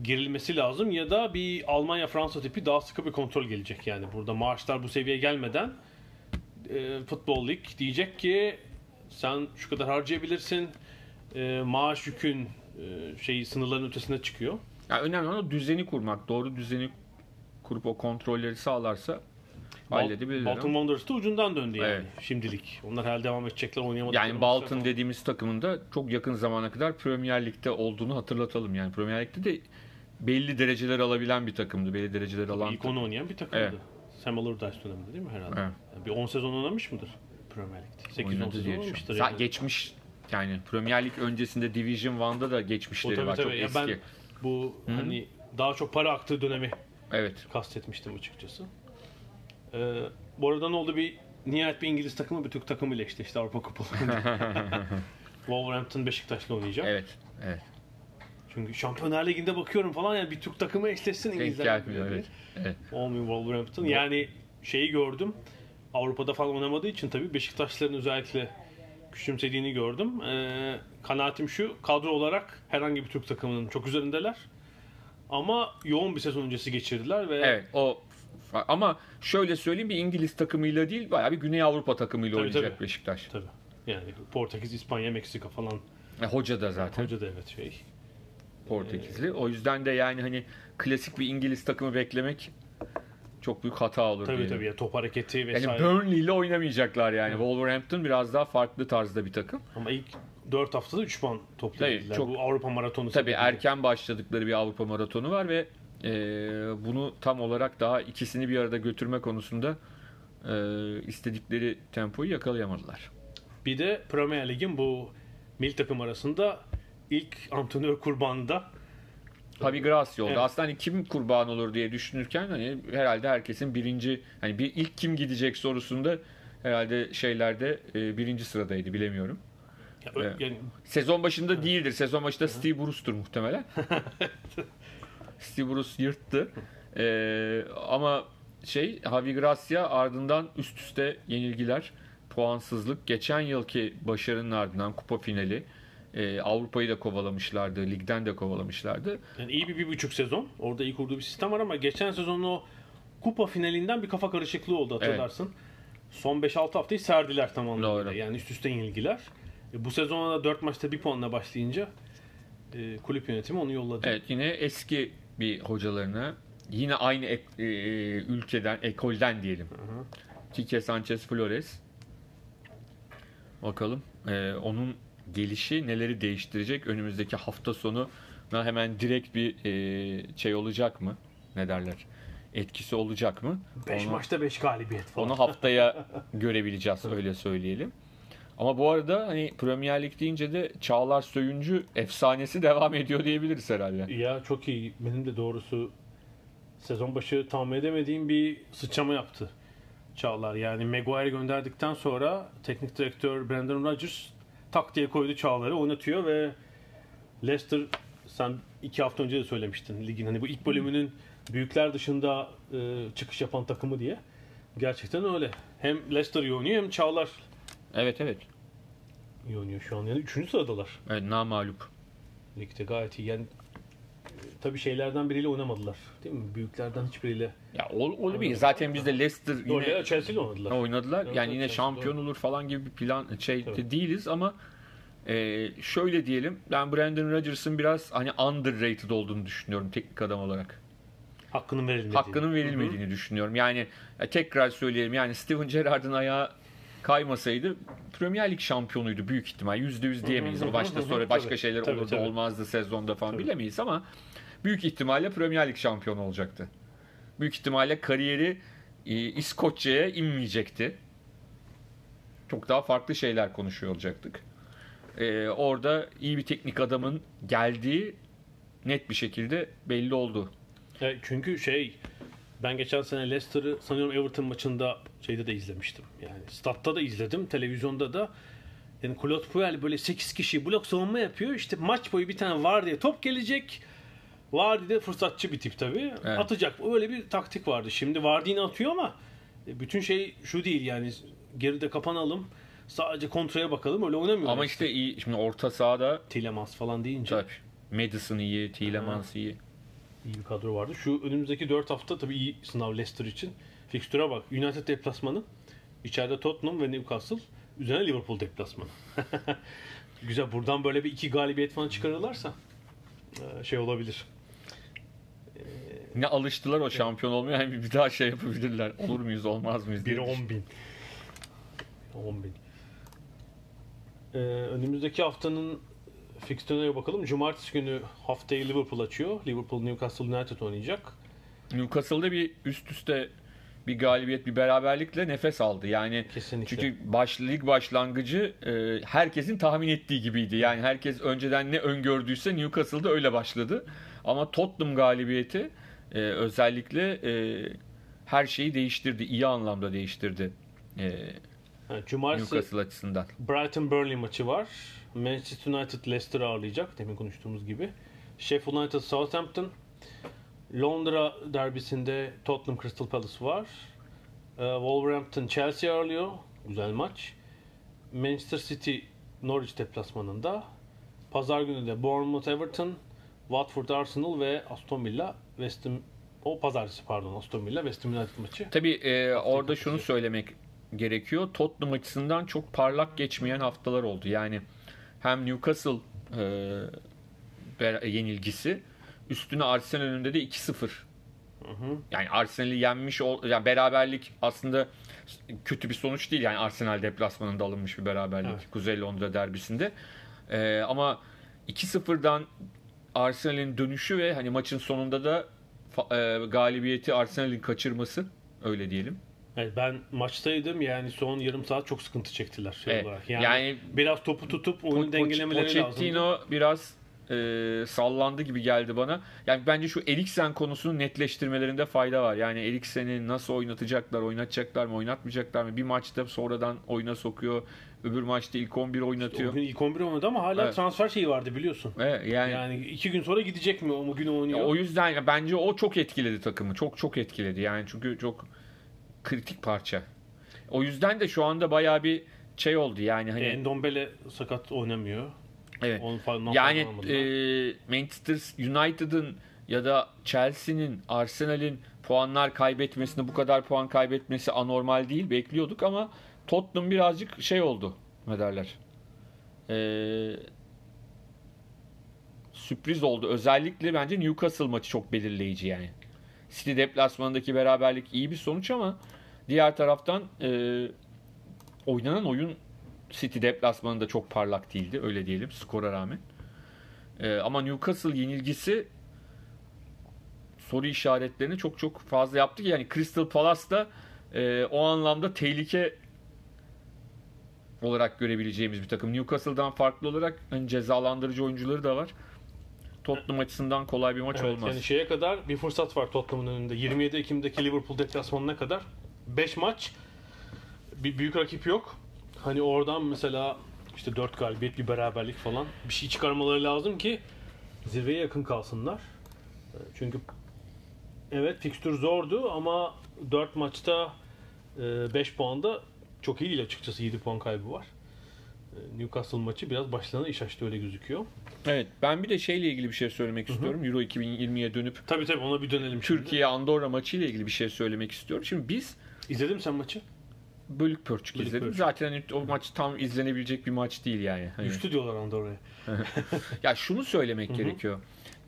[SPEAKER 1] girilmesi lazım ya da bir Almanya Fransa tipi daha sıkı bir kontrol gelecek yani burada maaşlar bu seviyeye gelmeden e, futbol lig diyecek ki sen şu kadar harcayabilirsin e, maaş yükün e, şeyi sınırların ötesine çıkıyor.
[SPEAKER 2] Yani önemli olan o düzeni kurmak. Doğru düzeni kurup o kontrolleri sağlarsa halledebilirler.
[SPEAKER 1] Bolton
[SPEAKER 2] ama-
[SPEAKER 1] Wanderers da ucundan döndü yani
[SPEAKER 2] Evet.
[SPEAKER 1] şimdilik. Onlar herhalde devam edecekler oynayamadıkları
[SPEAKER 2] Yani Bolton dediğimiz takımın da çok yakın zamana kadar Premier Lig'de olduğunu hatırlatalım. Yani Premier Lig'de de belli dereceler alabilen bir takımdı. Belli dereceler alan
[SPEAKER 1] İlk onu oynayan bir takımdı.
[SPEAKER 2] Evet.
[SPEAKER 1] Sam Allardyce döneminde değil mi herhalde?
[SPEAKER 2] Evet.
[SPEAKER 1] Yani bir 10 sezon oynamış mıdır Premier Lig'de? 8-10
[SPEAKER 2] oynadı
[SPEAKER 1] sezon oynamıştır yani.
[SPEAKER 2] Geçmiş yani Premier Lig öncesinde Division 1'da da
[SPEAKER 1] O
[SPEAKER 2] geçmişleri
[SPEAKER 1] tabii
[SPEAKER 2] var.
[SPEAKER 1] tabii.
[SPEAKER 2] Çok
[SPEAKER 1] Ya
[SPEAKER 2] eski.
[SPEAKER 1] ben bu hani daha çok para aktığı dönemi
[SPEAKER 2] Evet.
[SPEAKER 1] kastetmiştim açıkçası. Ee, bu arada ne oldu bir nihayet bir İngiliz takımı bir Türk takımıyla eşleşti Avrupa Kupalarında. *laughs* Wolverhampton Beşiktaş'la oynayacak.
[SPEAKER 2] Evet. Evet.
[SPEAKER 1] Çünkü Şampiyonlar Ligi'nde bakıyorum falan yani bir Türk takımı eşleşsin İngilizler.
[SPEAKER 2] Evet. Evet.
[SPEAKER 1] Olmuyor Wolverhampton. Yani şeyi gördüm. Avrupa'da falan oynamadığı için tabii Beşiktaşların özellikle küçümsediğini gördüm. Ee, kanaatim şu, kadro olarak herhangi bir Türk takımının çok üzerindeler. Ama yoğun bir sezon öncesi geçirdiler ve
[SPEAKER 2] Evet. O ama şöyle söyleyeyim bir İngiliz takımıyla değil bayağı bir Güney Avrupa takımıyla
[SPEAKER 1] Tabii,
[SPEAKER 2] oynayacak
[SPEAKER 1] tabii.
[SPEAKER 2] Beşiktaş.
[SPEAKER 1] tabii yani Portekiz, İspanya, Meksika falan.
[SPEAKER 2] E, hoca da zaten
[SPEAKER 1] Hoca da evet şey.
[SPEAKER 2] Portekizli. O yüzden de yani hani klasik bir İngiliz takımı beklemek çok büyük hata olur
[SPEAKER 1] Tabii
[SPEAKER 2] diyelim.
[SPEAKER 1] tabii ya top hareketi
[SPEAKER 2] Yani
[SPEAKER 1] vesaire.
[SPEAKER 2] Burnley ile oynamayacaklar yani. Wolverhampton biraz daha farklı tarzda bir takım.
[SPEAKER 1] Ama ilk 4 haftada 3 puan topladılar.
[SPEAKER 2] Tabii, çok-
[SPEAKER 1] Bu Avrupa maratonu
[SPEAKER 2] Tabii
[SPEAKER 1] sebebiyle.
[SPEAKER 2] erken başladıkları bir Avrupa maratonu var ve e, bunu tam olarak daha ikisini bir arada götürme konusunda e, istedikleri tempoyu yakalayamadılar.
[SPEAKER 1] Bir de Premier Lig'in bu milli takım arasında ilk antrenör kurbanında
[SPEAKER 2] Javi Gracia oldu.
[SPEAKER 1] Evet.
[SPEAKER 2] Aslında hani kim kurban olur diye düşünürken hani herhalde herkesin birinci hani bir ilk kim gidecek sorusunda herhalde şeylerde e, birinci sıradaydı bilemiyorum.
[SPEAKER 1] ya, yani
[SPEAKER 2] Sezon başında değildir. Sezon başında Steve Bruce'tur muhtemelen. *laughs* Steve Bruce yırttı. Ee, ama şey Javi Gracia ardından üst üste yenilgiler, puansızlık. Geçen yılki başarının ardından kupa finali. e, Avrupa'yı da kovalamışlardı, ligden de kovalamışlardı.
[SPEAKER 1] Yani iyi bir bir buçuk sezon. Orada iyi kurduğu bir sistem var ama geçen sezonun o kupa finalinden bir kafa karışıklığı oldu hatırlarsın. Son 5-6 haftayı serdiler tam anlamıyla.
[SPEAKER 2] Doğru.
[SPEAKER 1] Yani üst üste yenilgiler. E, bu sezona da 4 maçta 1 puanla başlayınca e, kulüp yönetimi onu yolladı.
[SPEAKER 2] Evet yine eski bir hocalarına yine aynı ek- e, ülkeden, ekolden diyelim. Quique Sanchez Flores. Bakalım e, onun gelişi neleri değiştirecek önümüzdeki hafta sonu hemen direkt bir e, şey olacak mı? Ne derler? Etkisi olacak mı?
[SPEAKER 1] 5
[SPEAKER 2] Onu-
[SPEAKER 1] maçta 5 galibiyet falan.
[SPEAKER 2] Onu haftaya *laughs* görebileceğiz öyle söyleyelim. Ama bu arada hani Premier Lig deyince de Çağlar Söyüncü efsanesi *laughs* devam ediyor diyebiliriz herhalde.
[SPEAKER 1] Ya çok iyi. Benim de doğrusu sezon başı tahmin edemediğim bir sıçrama yaptı Çağlar. Yani Maguire gönderdikten sonra teknik direktör Brendan Rodgers tak diye koydu Çağlar'ı oynatıyor ve Leicester sen iki hafta önce de söylemiştin ligin hani bu ilk bölümünün büyükler dışında e, çıkış yapan takımı diye. Gerçekten öyle. Hem Leicester iyi oynuyor hem Çağlar
[SPEAKER 2] Evet evet.
[SPEAKER 1] iyi oynuyor şu an. Yani üçüncü sıradalar.
[SPEAKER 2] Evet namalup.
[SPEAKER 1] Ligde gayet iyi. Yani e, tabii şeylerden biriyle oynamadılar. Değil mi? Büyüklerden hiçbiriyle.
[SPEAKER 2] Ya ol, olabilir. Zaten bizde Leicester
[SPEAKER 1] Doğru,
[SPEAKER 2] yine
[SPEAKER 1] ya Chelsea ile oynadılar.
[SPEAKER 2] oynadılar.
[SPEAKER 1] Evet,
[SPEAKER 2] yani yine
[SPEAKER 1] Chelsea,
[SPEAKER 2] şampiyon
[SPEAKER 1] doğru.
[SPEAKER 2] olur falan gibi bir plan şey de değiliz ama e, şöyle diyelim. Ben Brandon Rodgers'ın biraz hani underrated olduğunu düşünüyorum teknik adam olarak.
[SPEAKER 1] Hakkının verilmediğini.
[SPEAKER 2] hakkının verilmediğini düşünüyorum. Yani tekrar söyleyelim yani Steven Gerrard'ın ayağı kaymasaydı Premier Lig şampiyonuydu büyük ihtimal. Yüzde yüz diyemeyiz. O başta sonra başka şeyler
[SPEAKER 1] tabii,
[SPEAKER 2] olurdu
[SPEAKER 1] tabii.
[SPEAKER 2] olmazdı sezonda falan
[SPEAKER 1] Tabii.
[SPEAKER 2] bilemeyiz ama büyük ihtimalle Premier Lig şampiyonu olacaktı. Büyük ihtimalle kariyeri e, İskoçya'ya inmeyecekti. Çok daha farklı şeyler konuşuyor olacaktık. E, orada iyi bir teknik adamın geldiği net bir şekilde belli oldu.
[SPEAKER 1] Çünkü şey ben geçen sene Leicester'ı sanıyorum Everton maçında şeyde de izlemiştim. Yani statta da izledim, televizyonda da. Yani Claude Puel böyle 8 kişi blok savunma yapıyor. İşte maç boyu bir tane var diye top gelecek. Vardy de fırsatçı bir tip tabii.
[SPEAKER 2] Evet.
[SPEAKER 1] Atacak. Öyle bir taktik vardı. Şimdi Vardy yine atıyor ama e, bütün şey şu değil yani geride kapanalım. Sadece kontraya bakalım. Öyle oynamıyor.
[SPEAKER 2] Ama işte iyi şimdi orta sahada
[SPEAKER 1] Tielemans falan deyince
[SPEAKER 2] Tabii. Madison iyi, Tielemans iyi.
[SPEAKER 1] İyi bir kadro vardı. Şu önümüzdeki 4 hafta tabii iyi sınav Leicester için. Fikstüre bak. United deplasmanı. İçeride Tottenham ve Newcastle. Üzerine Liverpool deplasmanı. *laughs* Güzel. Buradan böyle bir iki galibiyet falan çıkarırlarsa e, şey olabilir.
[SPEAKER 2] Ne alıştılar o şampiyon olmaya hem bir daha şey yapabilirler. Olur muyuz olmaz mıyız.
[SPEAKER 1] Biri 10 bin. 10 bin. Ee, önümüzdeki haftanın fikstürüne bakalım. Cumartesi günü haftayı Liverpool açıyor. Liverpool Newcastle United oynayacak.
[SPEAKER 2] Newcastle'da bir üst üste bir galibiyet, bir beraberlikle nefes aldı. Yani
[SPEAKER 1] Kesinlikle.
[SPEAKER 2] çünkü baş, lig başlangıcı e, herkesin tahmin ettiği gibiydi. Yani herkes önceden ne öngördüyse Newcastle'da öyle başladı. Ama Tottenham galibiyeti e, özellikle e, her şeyi değiştirdi. iyi anlamda değiştirdi. E,
[SPEAKER 1] Cumartesi
[SPEAKER 2] Newcastle açısından.
[SPEAKER 1] Brighton Burnley maçı var. Manchester United Leicester'ı ağırlayacak demin konuştuğumuz gibi. Sheffield United Southampton. Londra derbisinde Tottenham Crystal Palace var. Ee, Wolverhampton Chelsea ağırlıyor. Güzel maç. Manchester City Norwich deplasmanında. Pazar günü de Bournemouth Everton, Watford Arsenal ve Aston Villa West Ham o pazartesi pardon Aston Villa West Ham United maçı.
[SPEAKER 2] Tabii e, orada şunu söylemek gerekiyor. Tottenham açısından çok parlak geçmeyen haftalar oldu. Yani hem Newcastle e, yenilgisi üstüne Arsenal önünde de 2-0. Yani Arsenal'i yenmiş ol, yani beraberlik aslında kötü bir sonuç değil. Yani Arsenal deplasmanında alınmış bir beraberlik
[SPEAKER 1] Evet.
[SPEAKER 2] Kuzey Londra derbisinde. E, ama 2-0'dan Arsenal'in dönüşü ve hani maçın sonunda da e, galibiyeti Arsenal'in kaçırması öyle diyelim.
[SPEAKER 1] Evet, ben maçtaydım yani son yarım saat çok sıkıntı çektiler şey
[SPEAKER 2] Evet,
[SPEAKER 1] olarak. Yani,
[SPEAKER 2] yani-
[SPEAKER 1] biraz topu tutup oyunu
[SPEAKER 2] Po-
[SPEAKER 1] dengelemeleri lazım.
[SPEAKER 2] Pochettino biraz e, sallandı gibi geldi bana. Yani bence şu Eriksen konusunu netleştirmelerinde fayda var. Yani Eriksen'i nasıl oynatacaklar, oynatacaklar mı, oynatmayacaklar mı? Bir maçta sonradan oyuna sokuyor. Öbür maçta ilk 11 oynatıyor.
[SPEAKER 1] Gün ilk 11 oynadı ama hala
[SPEAKER 2] Evet.
[SPEAKER 1] transfer şeyi vardı biliyorsun.
[SPEAKER 2] Evet, yani,
[SPEAKER 1] Yani iki gün sonra gidecek mi o gün oynuyor?
[SPEAKER 2] ya o yüzden ya bence o çok etkiledi takımı. Çok çok etkiledi. Yani çünkü çok kritik parça. O yüzden de şu anda bayağı bir şey oldu yani hani
[SPEAKER 1] Endombele sakat oynamıyor.
[SPEAKER 2] evet.
[SPEAKER 1] Onu falan
[SPEAKER 2] Yani e, Manchester United'ın ya da Chelsea'nin, Arsenal'in puanlar kaybetmesini, bu kadar puan kaybetmesi anormal değil. Bekliyorduk ama Tottenham birazcık şey oldu. Ne derler? E, sürpriz oldu. Özellikle bence Newcastle maçı çok belirleyici yani. City deplasmanındaki beraberlik iyi bir sonuç ama diğer taraftan e, oynanan oyun City deplasmanında çok parlak değildi öyle diyelim skora rağmen. Ee, ama Newcastle yenilgisi soru işaretlerini çok çok fazla yaptı ki yani Crystal Palace da e, o anlamda tehlike olarak görebileceğimiz bir takım. Newcastle'dan farklı olarak hani cezalandırıcı oyuncuları da var. Tottenham açısından kolay bir maç
[SPEAKER 1] Evet,
[SPEAKER 2] olmaz.
[SPEAKER 1] Yani şeye kadar bir fırsat var Tottenham'ın önünde. 27 Ekim'deki Liverpool deplasmanına kadar 5 maç bir büyük rakip yok. Hani oradan mesela işte 4 galibiyet bir beraberlik falan bir şey çıkarmaları lazım ki zirveye yakın kalsınlar. Çünkü evet fikstür zordu ama 4 maçta 5 puanda çok iyi değil açıkçası 7 puan kaybı var. Newcastle maçı biraz başlarına iş açtı öyle gözüküyor.
[SPEAKER 2] Evet ben bir de şeyle ilgili bir şey söylemek istiyorum. Euro 2020'ye dönüp
[SPEAKER 1] Tabii tabii ona bir dönelim şimdi.
[SPEAKER 2] Türkiye Andorra maçı ile ilgili bir şey söylemek istiyorum. Şimdi biz
[SPEAKER 1] İzledin mi sen maçı?
[SPEAKER 2] bölük pörçük
[SPEAKER 1] Bölük
[SPEAKER 2] izledim.
[SPEAKER 1] pörçük.
[SPEAKER 2] Zaten hani o maç tam izlenebilecek bir maç değil yani. Hani-
[SPEAKER 1] Düştü diyorlar Andorra'ya. *laughs*
[SPEAKER 2] Ya şunu söylemek gerekiyor.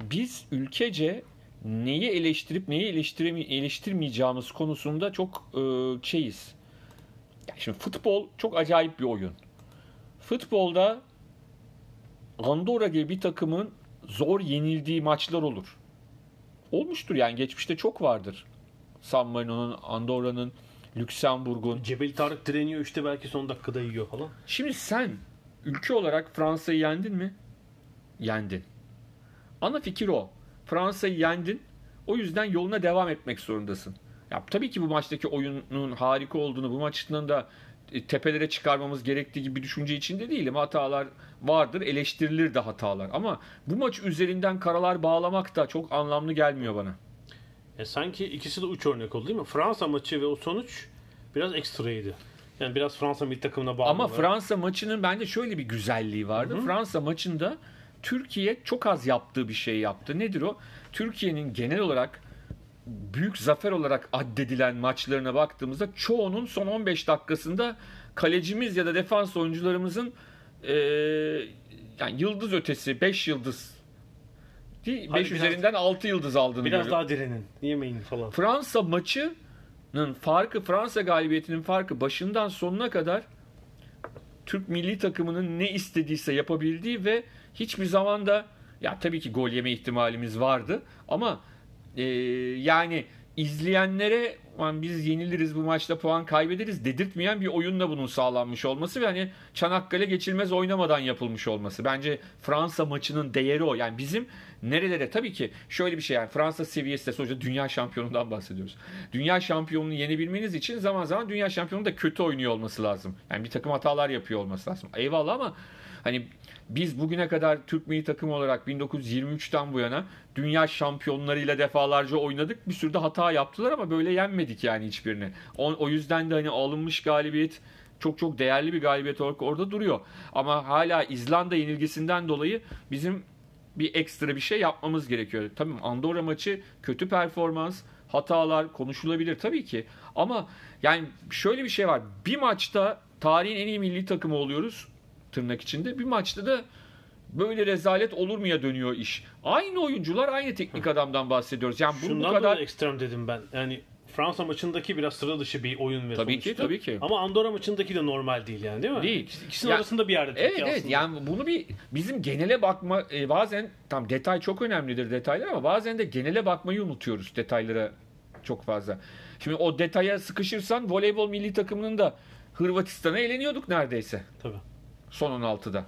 [SPEAKER 2] Biz ülkece neyi eleştirip neyi eleştiremi eleştirmeyeceğimiz konusunda çok e, şeyiz. Ya şimdi futbol çok acayip bir oyun. Futbolda Andorra gibi bir takımın zor yenildiği maçlar olur. Olmuştur yani geçmişte çok vardır. San Marino'nun, Andorra'nın, Lüksemburg'un.
[SPEAKER 1] Cebel Tarık direniyor işte belki son dakikada yiyor falan.
[SPEAKER 2] Şimdi sen ülke olarak Fransa'yı yendin mi? Yendin. Ana fikir o. Fransa'yı yendin. O yüzden yoluna devam etmek zorundasın. Ya tabii ki bu maçtaki oyunun harika olduğunu, bu maçtan da tepelere çıkarmamız gerektiği gibi bir düşünce içinde değilim. Hatalar vardır, eleştirilir de hatalar. Ama bu maç üzerinden karalar bağlamak da çok anlamlı gelmiyor bana.
[SPEAKER 1] E sanki ikisi de uç örnek oldu değil mi? Fransa maçı ve o sonuç biraz ekstraydı. Yani biraz Fransa milli takımına bağlı.
[SPEAKER 2] Ama
[SPEAKER 1] olarak.
[SPEAKER 2] Fransa maçının bence şöyle bir güzelliği vardı. Fransa maçında Türkiye çok az yaptığı bir şey yaptı. Nedir o? Türkiye'nin genel olarak büyük zafer olarak addedilen maçlarına baktığımızda çoğunun son 15 dakikasında kalecimiz ya da defans oyuncularımızın eee, yani yıldız ötesi 5 yıldız 5
[SPEAKER 1] Hadi biraz-
[SPEAKER 2] üzerinden 6 yıldız aldığını
[SPEAKER 1] Biraz
[SPEAKER 2] görüyorum.
[SPEAKER 1] daha direnin. Yemeyin falan.
[SPEAKER 2] Fransa maçının farkı, Fransa galibiyetinin farkı başından sonuna kadar Türk milli takımının ne istediyse yapabildiği ve hiçbir zaman da ya tabii ki gol yeme ihtimalimiz vardı ama e, yani izleyenlere "Ulan biz yeniliriz bu maçta puan kaybederiz dedirtmeyen bir oyunla bunun sağlanmış olması ve hani Çanakkale geçilmez oynamadan yapılmış olması. Bence Fransa maçının değeri o. Yani bizim nerelere tabii ki şöyle bir şey yani Fransa seviyesinde sonuçta dünya şampiyonundan bahsediyoruz. Dünya şampiyonunu yenebilmeniz için zaman zaman dünya şampiyonu da kötü oynuyor olması lazım. Yani bir takım hatalar yapıyor olması lazım. Eyvallah ama hani biz bugüne kadar Türk milli takımı olarak 1923'ten bu yana dünya şampiyonlarıyla defalarca oynadık. Bir sürü de hata yaptılar ama böyle yenmedik yani hiçbirini. O, o yüzden de hani alınmış galibiyet çok çok değerli bir galibiyet olarak orada duruyor. Ama hala İzlanda yenilgisinden dolayı bizim bir ekstra bir şey yapmamız gerekiyor. Tabii Andorra maçı kötü performans, hatalar konuşulabilir tabii ki. Ama yani şöyle bir şey var. Bir maçta tarihin en iyi milli takımı oluyoruz tırnak içinde. Bir maçta da böyle rezalet olur mu ya dönüyor iş. Aynı oyuncular, aynı teknik adamdan bahsediyoruz. Yani bunu bu
[SPEAKER 1] Şundan
[SPEAKER 2] kadar
[SPEAKER 1] dolayı ekstrem dedim ben. Yani Fransa maçındaki biraz sıra dışı bir oyun ve
[SPEAKER 2] Tabii ki,
[SPEAKER 1] sonuçtu.
[SPEAKER 2] tabii ki.
[SPEAKER 1] Ama Andorra maçındaki de normal değil yani değil mi?
[SPEAKER 2] Değil.
[SPEAKER 1] İkisinin
[SPEAKER 2] Ya-
[SPEAKER 1] arasında bir yerde.
[SPEAKER 2] Evet
[SPEAKER 1] Türkiye
[SPEAKER 2] evet
[SPEAKER 1] aslında.
[SPEAKER 2] yani bunu bir bizim genele bakma e, bazen tam detay çok önemlidir detaylar ama bazen de genele bakmayı unutuyoruz detaylara çok fazla. Şimdi o detaya sıkışırsan voleybol milli takımının da Hırvatistan'a eleniyorduk neredeyse
[SPEAKER 1] Tabii.
[SPEAKER 2] Son 16'da.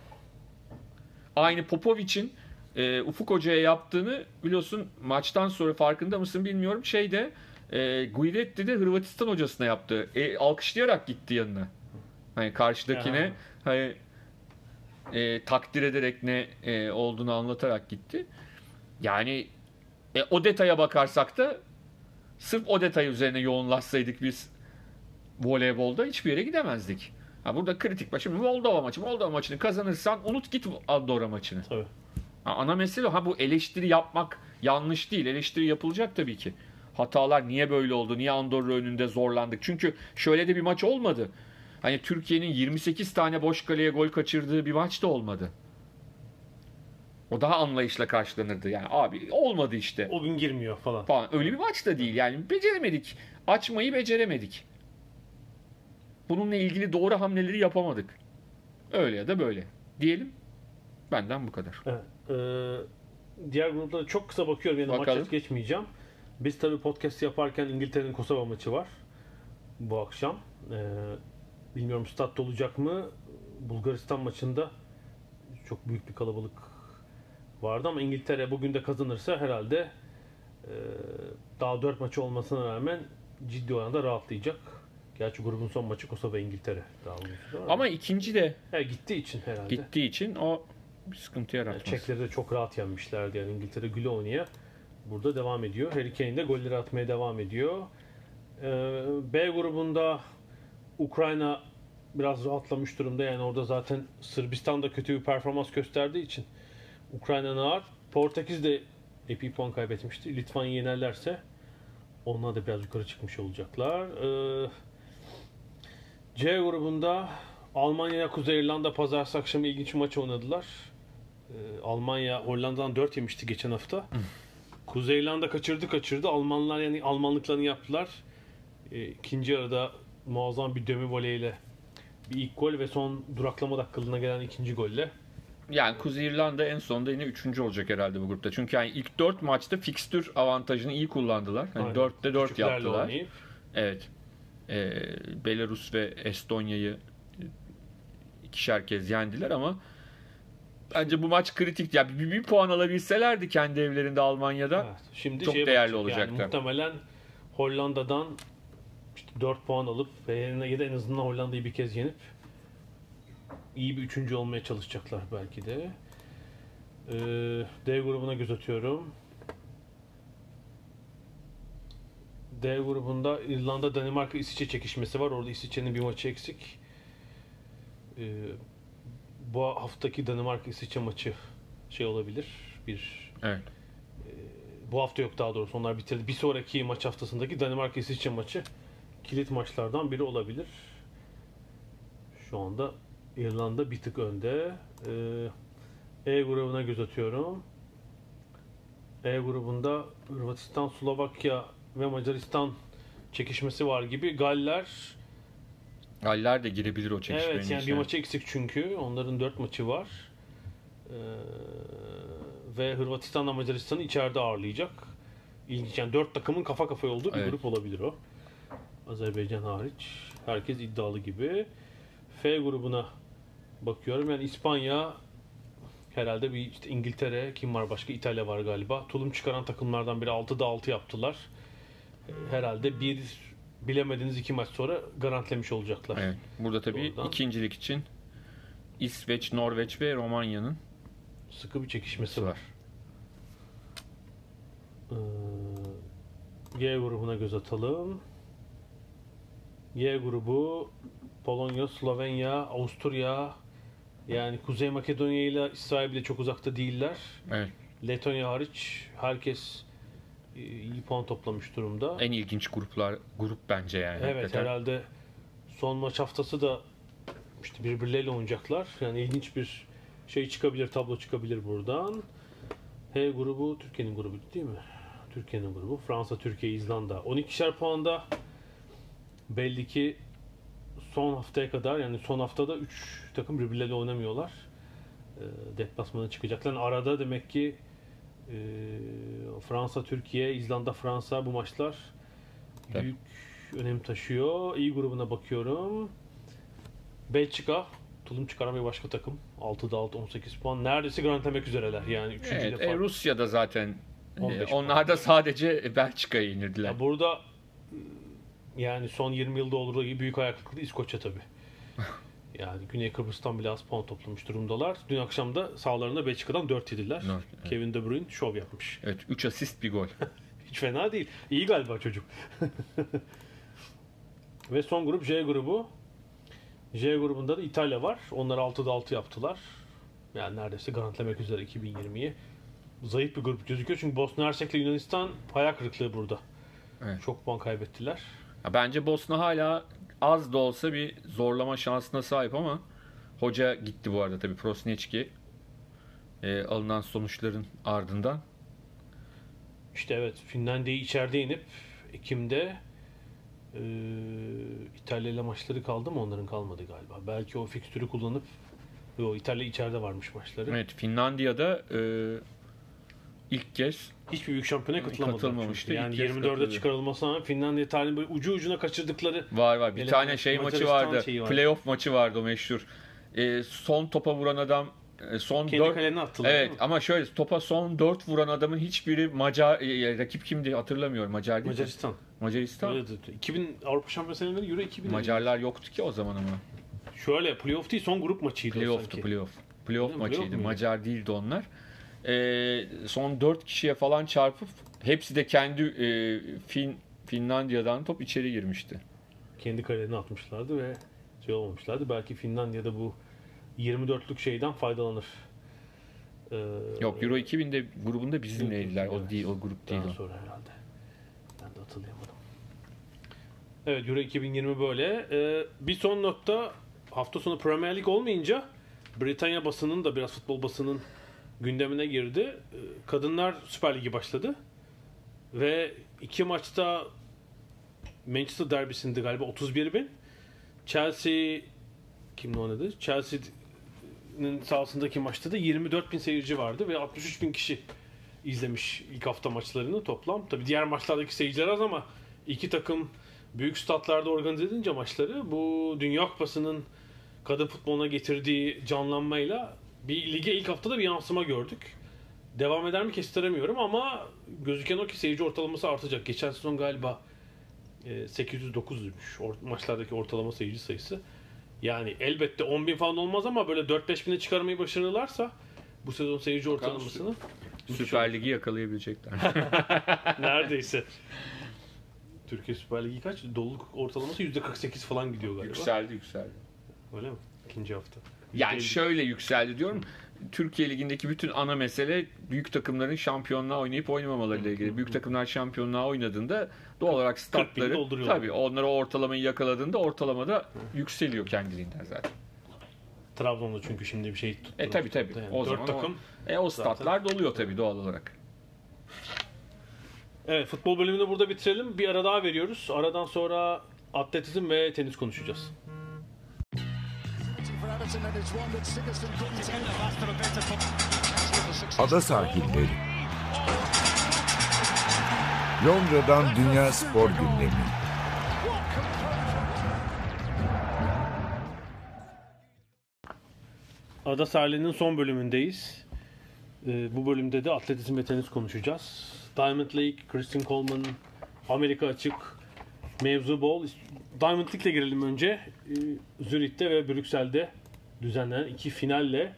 [SPEAKER 2] Aynı Popovic'in e, Ufuk Hoca'ya yaptığını biliyorsun maçtan sonra farkında mısın bilmiyorum şeyde e, Guidetti de Hırvatistan hocasına yaptı. E, alkışlayarak gitti yanına. Hani karşıdakine
[SPEAKER 1] Ya.
[SPEAKER 2] hani e, takdir ederek ne e, olduğunu anlatarak gitti. Yani e, o detaya bakarsak da sırf o detay üzerine yoğunlaşsaydık biz voleybolda hiçbir yere gidemezdik. Ha burada kritik maç. Şimdi Moldova maçı. Moldova maçını kazanırsan unut git Andorra maçını.
[SPEAKER 1] Tabii.
[SPEAKER 2] Ha, ana mesele ha bu eleştiri yapmak yanlış değil. Eleştiri yapılacak tabii ki. Hatalar niye böyle oldu? Niye Andorra önünde zorlandık? Çünkü şöyle de bir maç olmadı. Hani Türkiye'nin 28 tane boş kaleye gol kaçırdığı bir maç da olmadı. O daha anlayışla karşılanırdı. Yani abi olmadı işte
[SPEAKER 1] O gün girmiyor falan.
[SPEAKER 2] falan. Öyle bir maç da değil. Yani beceremedik. Açmayı beceremedik. Bununla ilgili doğru hamleleri yapamadık. Öyle ya da böyle. Diyelim. Benden bu kadar.
[SPEAKER 1] Evet. Ee, diğer gruplara çok kısa bakıyorum. Yani
[SPEAKER 2] Bakalım.
[SPEAKER 1] maç geçmeyeceğim. Biz tabii podcast yaparken İngiltere'nin Kosova maçı var. Bu akşam. Ee, bilmiyorum statta olacak mı? Bulgaristan maçında çok büyük bir kalabalık vardı ama İngiltere bugün de kazanırsa herhalde e, daha 4 maçı olmasına rağmen ciddi oranda rahatlayacak. Gerçi grubun son maçı Kosova İngiltere. Daha.
[SPEAKER 2] Ama ikinci de
[SPEAKER 1] He, gittiği için herhalde.
[SPEAKER 2] gittiği için o bir sıkıntı
[SPEAKER 1] Yani
[SPEAKER 2] yaratmaz.
[SPEAKER 1] Çekleri de çok rahat yenmişlerdi yani İngiltere güle oynaya. Burada devam ediyor. Harry Kane de golleri atmaya devam ediyor. Ee, B grubunda Ukrayna biraz rahatlamış durumda. Yani orada zaten Sırbistan da kötü bir performans gösterdiği için Ukrayna'nın ağır. Portekiz de epey puan kaybetmişti. Litvanya yenerlerse onlar da biraz yukarı çıkmış olacaklar. Ee, C grubunda Almanya Kuzey İrlanda pazartesi akşamı ilginç bir maç oynadılar. Ee, Almanya Hollanda'dan 4 yemişti geçen hafta. Kuzey İrlanda kaçırdı kaçırdı. Almanlar yani Almanlıklarını yaptılar. Ee, ikinci yarıda muazzam bir dömü voleyle bir ilk gol ve son duraklama dakikalığına gelen ikinci golle.
[SPEAKER 2] Yani Kuzey İrlanda en sonunda yine üçüncü olacak herhalde bu grupta. Çünkü yani ilk dört maçta fikstür avantajını iyi kullandılar.
[SPEAKER 1] Aynen.
[SPEAKER 2] 4'te 4
[SPEAKER 1] Küçüklerle
[SPEAKER 2] yaptılar.
[SPEAKER 1] oynayıp
[SPEAKER 2] Evet. Ee, Belarus ve Estonya'yı e, ikişer kez yendiler ama bence bu maç kritikti. Yani bir, bir puan alabilselerdi kendi evlerinde Almanya'da
[SPEAKER 1] Evet, şimdi
[SPEAKER 2] çok değerli olacaktı.
[SPEAKER 1] Yani muhtemelen Hollanda'dan işte 4 puan alıp ya da en azından Hollanda'yı bir kez yenip iyi bir üçüncü olmaya çalışacaklar belki de. Ee, D grubuna göz atıyorum. D grubunda İrlanda, Danimarka, İsviçre çekişmesi var. Orada İsviçre'nin bir maçı eksik. Ee, bu haftaki Danimarka İsviçre maçı şey olabilir. Bir
[SPEAKER 2] Evet.
[SPEAKER 1] bu hafta yok daha doğrusu onlar bitirdi. Bir sonraki maç haftasındaki Danimarka İsviçre maçı kilit maçlardan biri olabilir. Şu anda İrlanda bir tık önde. Ee, E grubuna göz atıyorum. E grubunda Hırvatistan, Slovakya ve Macaristan çekişmesi var gibi. Galler
[SPEAKER 2] Galler de girebilir o çekişmenin
[SPEAKER 1] evet yani bir maçı eksik çünkü. Onların dört maçı var. Ee, ve Hırvatistan'la Macaristan'ı içeride ağırlayacak. İlginç yani dört takımın kafa kafaya olduğu bir
[SPEAKER 2] Evet.
[SPEAKER 1] grup olabilir o. Azerbaycan hariç. Herkes iddialı gibi. F grubuna bakıyorum. Yani İspanya herhalde bir işte İngiltere, kim var başka? İtalya var galiba. Tulum çıkaran takımlardan biri 6'da 6 yaptılar. Herhalde bir bilemediğiniz iki maç sonra garantilemiş olacaklar.
[SPEAKER 2] Evet. Burada tabii
[SPEAKER 1] Oradan.
[SPEAKER 2] ikincilik için İsveç, Norveç ve Romanya'nın
[SPEAKER 1] Sıkı bir çekişmesi var.
[SPEAKER 2] var.
[SPEAKER 1] Ee, G grubuna göz atalım. Y grubu Polonya, Slovenya, Avusturya yani Kuzey Makedonya ile İsrail bile çok uzakta değiller.
[SPEAKER 2] Evet.
[SPEAKER 1] Letonya hariç herkes iyi puan toplamış durumda.
[SPEAKER 2] En ilginç gruplar grup bence yani.
[SPEAKER 1] Evet
[SPEAKER 2] hakikaten.
[SPEAKER 1] herhalde son maç haftası da işte birbirleriyle oynayacaklar. Yani ilginç bir şey çıkabilir, tablo çıkabilir buradan. H grubu Türkiye'nin grubu değil mi? Türkiye'nin grubu. Fransa, Türkiye, İzlanda. 12'şer puanda belli ki son haftaya kadar yani son haftada 3 takım birbirleriyle oynamıyorlar. E, deplasmana çıkacaklar. Yani arada demek ki e, Fransa, Türkiye, İzlanda, Fransa bu maçlar
[SPEAKER 2] Tabii.
[SPEAKER 1] büyük önem taşıyor. İyi grubuna bakıyorum. Belçika tulum çıkaran bir başka takım. 6'da 6 18 puan. Neredeyse garantilemek üzereler. Yani 3.
[SPEAKER 2] Evet,
[SPEAKER 1] defa.
[SPEAKER 2] e, Rusya'da zaten
[SPEAKER 1] 15
[SPEAKER 2] e, onlar da sadece Belçika'ya yenildiler.
[SPEAKER 1] Ya burada yani son 20 yılda olduğu gibi büyük ayak kırıklığı İskoçya tabii. *laughs* Yani Güney Kıbrıs'tan bile az puan toplamış durumdalar. Dün akşam da sahalarında Belçika'dan 4 yediler.
[SPEAKER 2] Dört, evet.
[SPEAKER 1] Kevin De Bruyne şov yapmış.
[SPEAKER 2] Evet 3 asist bir gol. *laughs*
[SPEAKER 1] Hiç fena değil. İyi galiba çocuk. *laughs* Ve son grup J grubu. J grubunda da İtalya var. Onlar 6'da 6 yaptılar. Yani neredeyse garantilemek üzere 2020'yi. Zayıf bir grup gözüküyor çünkü Bosna Hersek'le Yunanistan hayal kırıklığı burada.
[SPEAKER 2] Evet.
[SPEAKER 1] Çok puan kaybettiler.
[SPEAKER 2] Ya Bence Bosna hala az da olsa bir zorlama şansına sahip ama hoca gitti bu arada tabii Prosneçki e, alınan sonuçların ardından.
[SPEAKER 1] İşte evet Finlandiya'yı içeride inip Ekim'de e, İtalya ile maçları kaldı mı? Onların kalmadı galiba. Belki o fikstürü kullanıp Yo, İtalya içeride varmış maçları.
[SPEAKER 2] Evet Finlandiya'da e, ilk kez
[SPEAKER 1] Hiçbir büyük şampiyona katılamadılar.
[SPEAKER 2] Katılmamıştı.
[SPEAKER 1] Yani
[SPEAKER 2] İlk kez
[SPEAKER 1] 24'e
[SPEAKER 2] katıldı.
[SPEAKER 1] çıkarılmasına rağmen Finlandiya tarihinin böyle ucu ucuna kaçırdıkları
[SPEAKER 2] var var. Bir tane şey maçı
[SPEAKER 1] Macaristan
[SPEAKER 2] vardı.
[SPEAKER 1] şeyi vardı.
[SPEAKER 2] Playoff maçı vardı o meşhur. E, son topa vuran adam e, son
[SPEAKER 1] kendi
[SPEAKER 2] 4
[SPEAKER 1] kalene attılar.
[SPEAKER 2] Evet
[SPEAKER 1] mi?
[SPEAKER 2] ama şöyle topa son 4 vuran adamın hiçbiri Macar e, rakip kimdi hatırlamıyorum. Macar değil mi?
[SPEAKER 1] Macaristan.
[SPEAKER 2] Macaristan.
[SPEAKER 1] Öyle dedi. 2000 Avrupa Şampiyonu seneleri Euro 2000.
[SPEAKER 2] Macarlar yoktu ki o zaman ama.
[SPEAKER 1] Şöyle playoff değil son grup maçıydı o
[SPEAKER 2] Playoff'tu
[SPEAKER 1] sanki.
[SPEAKER 2] playoff. Playoff
[SPEAKER 1] mi?
[SPEAKER 2] maçıydı.
[SPEAKER 1] Playoff?
[SPEAKER 2] Macar değildi onlar. Ee, son 4 kişiye falan çarpıp hepsi de kendi e, Fin Finlandiya'dan top içeri girmişti.
[SPEAKER 1] Kendi kalelerine atmışlardı ve şey olmamışlardı. Belki Finlandiya'da bu 24'lük şeyden faydalanır. Ee,
[SPEAKER 2] Yok Euro 2000'de grubunda bizimleydiler. O
[SPEAKER 1] Evet.
[SPEAKER 2] değil o grup değil
[SPEAKER 1] Daha
[SPEAKER 2] o.
[SPEAKER 1] sonra herhalde. Ben de hatırlayamadım. Evet Euro 2020 böyle. Ee, bir son nokta hafta sonu Premier Lig olmayınca Britanya basının da biraz futbol basının gündemine girdi. Ee, Kadınlar Süper Ligi başladı. Ve iki maçta Manchester derbisinde galiba 31 bin. Chelsea kimle oynadı? Chelsea'nin sahasındaki maçta da 24 bin seyirci vardı ve 63 bin kişi izlemiş ilk hafta maçlarını toplam. Tabi diğer maçlardaki seyirciler az ama iki takım büyük statlarda organize edince maçları bu Dünya Kupası'nın kadın futboluna getirdiği canlanmayla bir lige ilk haftada bir yansıma gördük. Devam eder mi kestiremiyorum ama gözüken o ki seyirci ortalaması artacak. Geçen sezon galiba e, 809'muş or- maçlardaki ortalama seyirci sayısı. Yani elbette 10 bin falan olmaz ama böyle 4-5 bine çıkarmayı başarırlarsa bu sezon seyirci ortalamasını
[SPEAKER 2] Süper Ligi yakalayabilecekler. *laughs* *laughs*
[SPEAKER 1] Neredeyse. Türkiye Süper Ligi kaç? Doluluk ortalaması %48 falan gidiyor galiba.
[SPEAKER 2] yükseldi yükseldi.
[SPEAKER 1] Öyle mi? İkinci hafta.
[SPEAKER 2] Yani
[SPEAKER 1] %50.
[SPEAKER 2] şöyle yükseldi diyorum. Türkiye Ligi'ndeki bütün ana mesele büyük takımların şampiyonluğa oynayıp oynamamalarıyla ilgili. Büyük takımlar şampiyonluğa oynadığında doğal olarak statları tabii onlara ortalamayı yakaladığında ortalamada yükseliyor kendiliğinden zaten.
[SPEAKER 1] Trabzon'da çünkü şimdi bir şey tuttu.
[SPEAKER 2] E tabii tabii.
[SPEAKER 1] Yani
[SPEAKER 2] o
[SPEAKER 1] dört
[SPEAKER 2] zaman
[SPEAKER 1] takım
[SPEAKER 2] o, e, o statlar doluyor tabii doğal olarak.
[SPEAKER 1] Evet futbol bölümünü burada bitirelim. Bir ara daha veriyoruz. Aradan sonra atletizm ve tenis konuşacağız.
[SPEAKER 3] Ada sahilleri. Londra'dan Dünya Spor Gündemi.
[SPEAKER 1] Ada sahilinin son bölümündeyiz. Ee, bu bölümde de atletizm ve tenis konuşacağız. Diamond League, Christian Coleman, Amerika açık, mevzu bol. Diamond League'le girelim önce. Ee, Zürich'te ve Brüksel'de düzenlenen iki finalle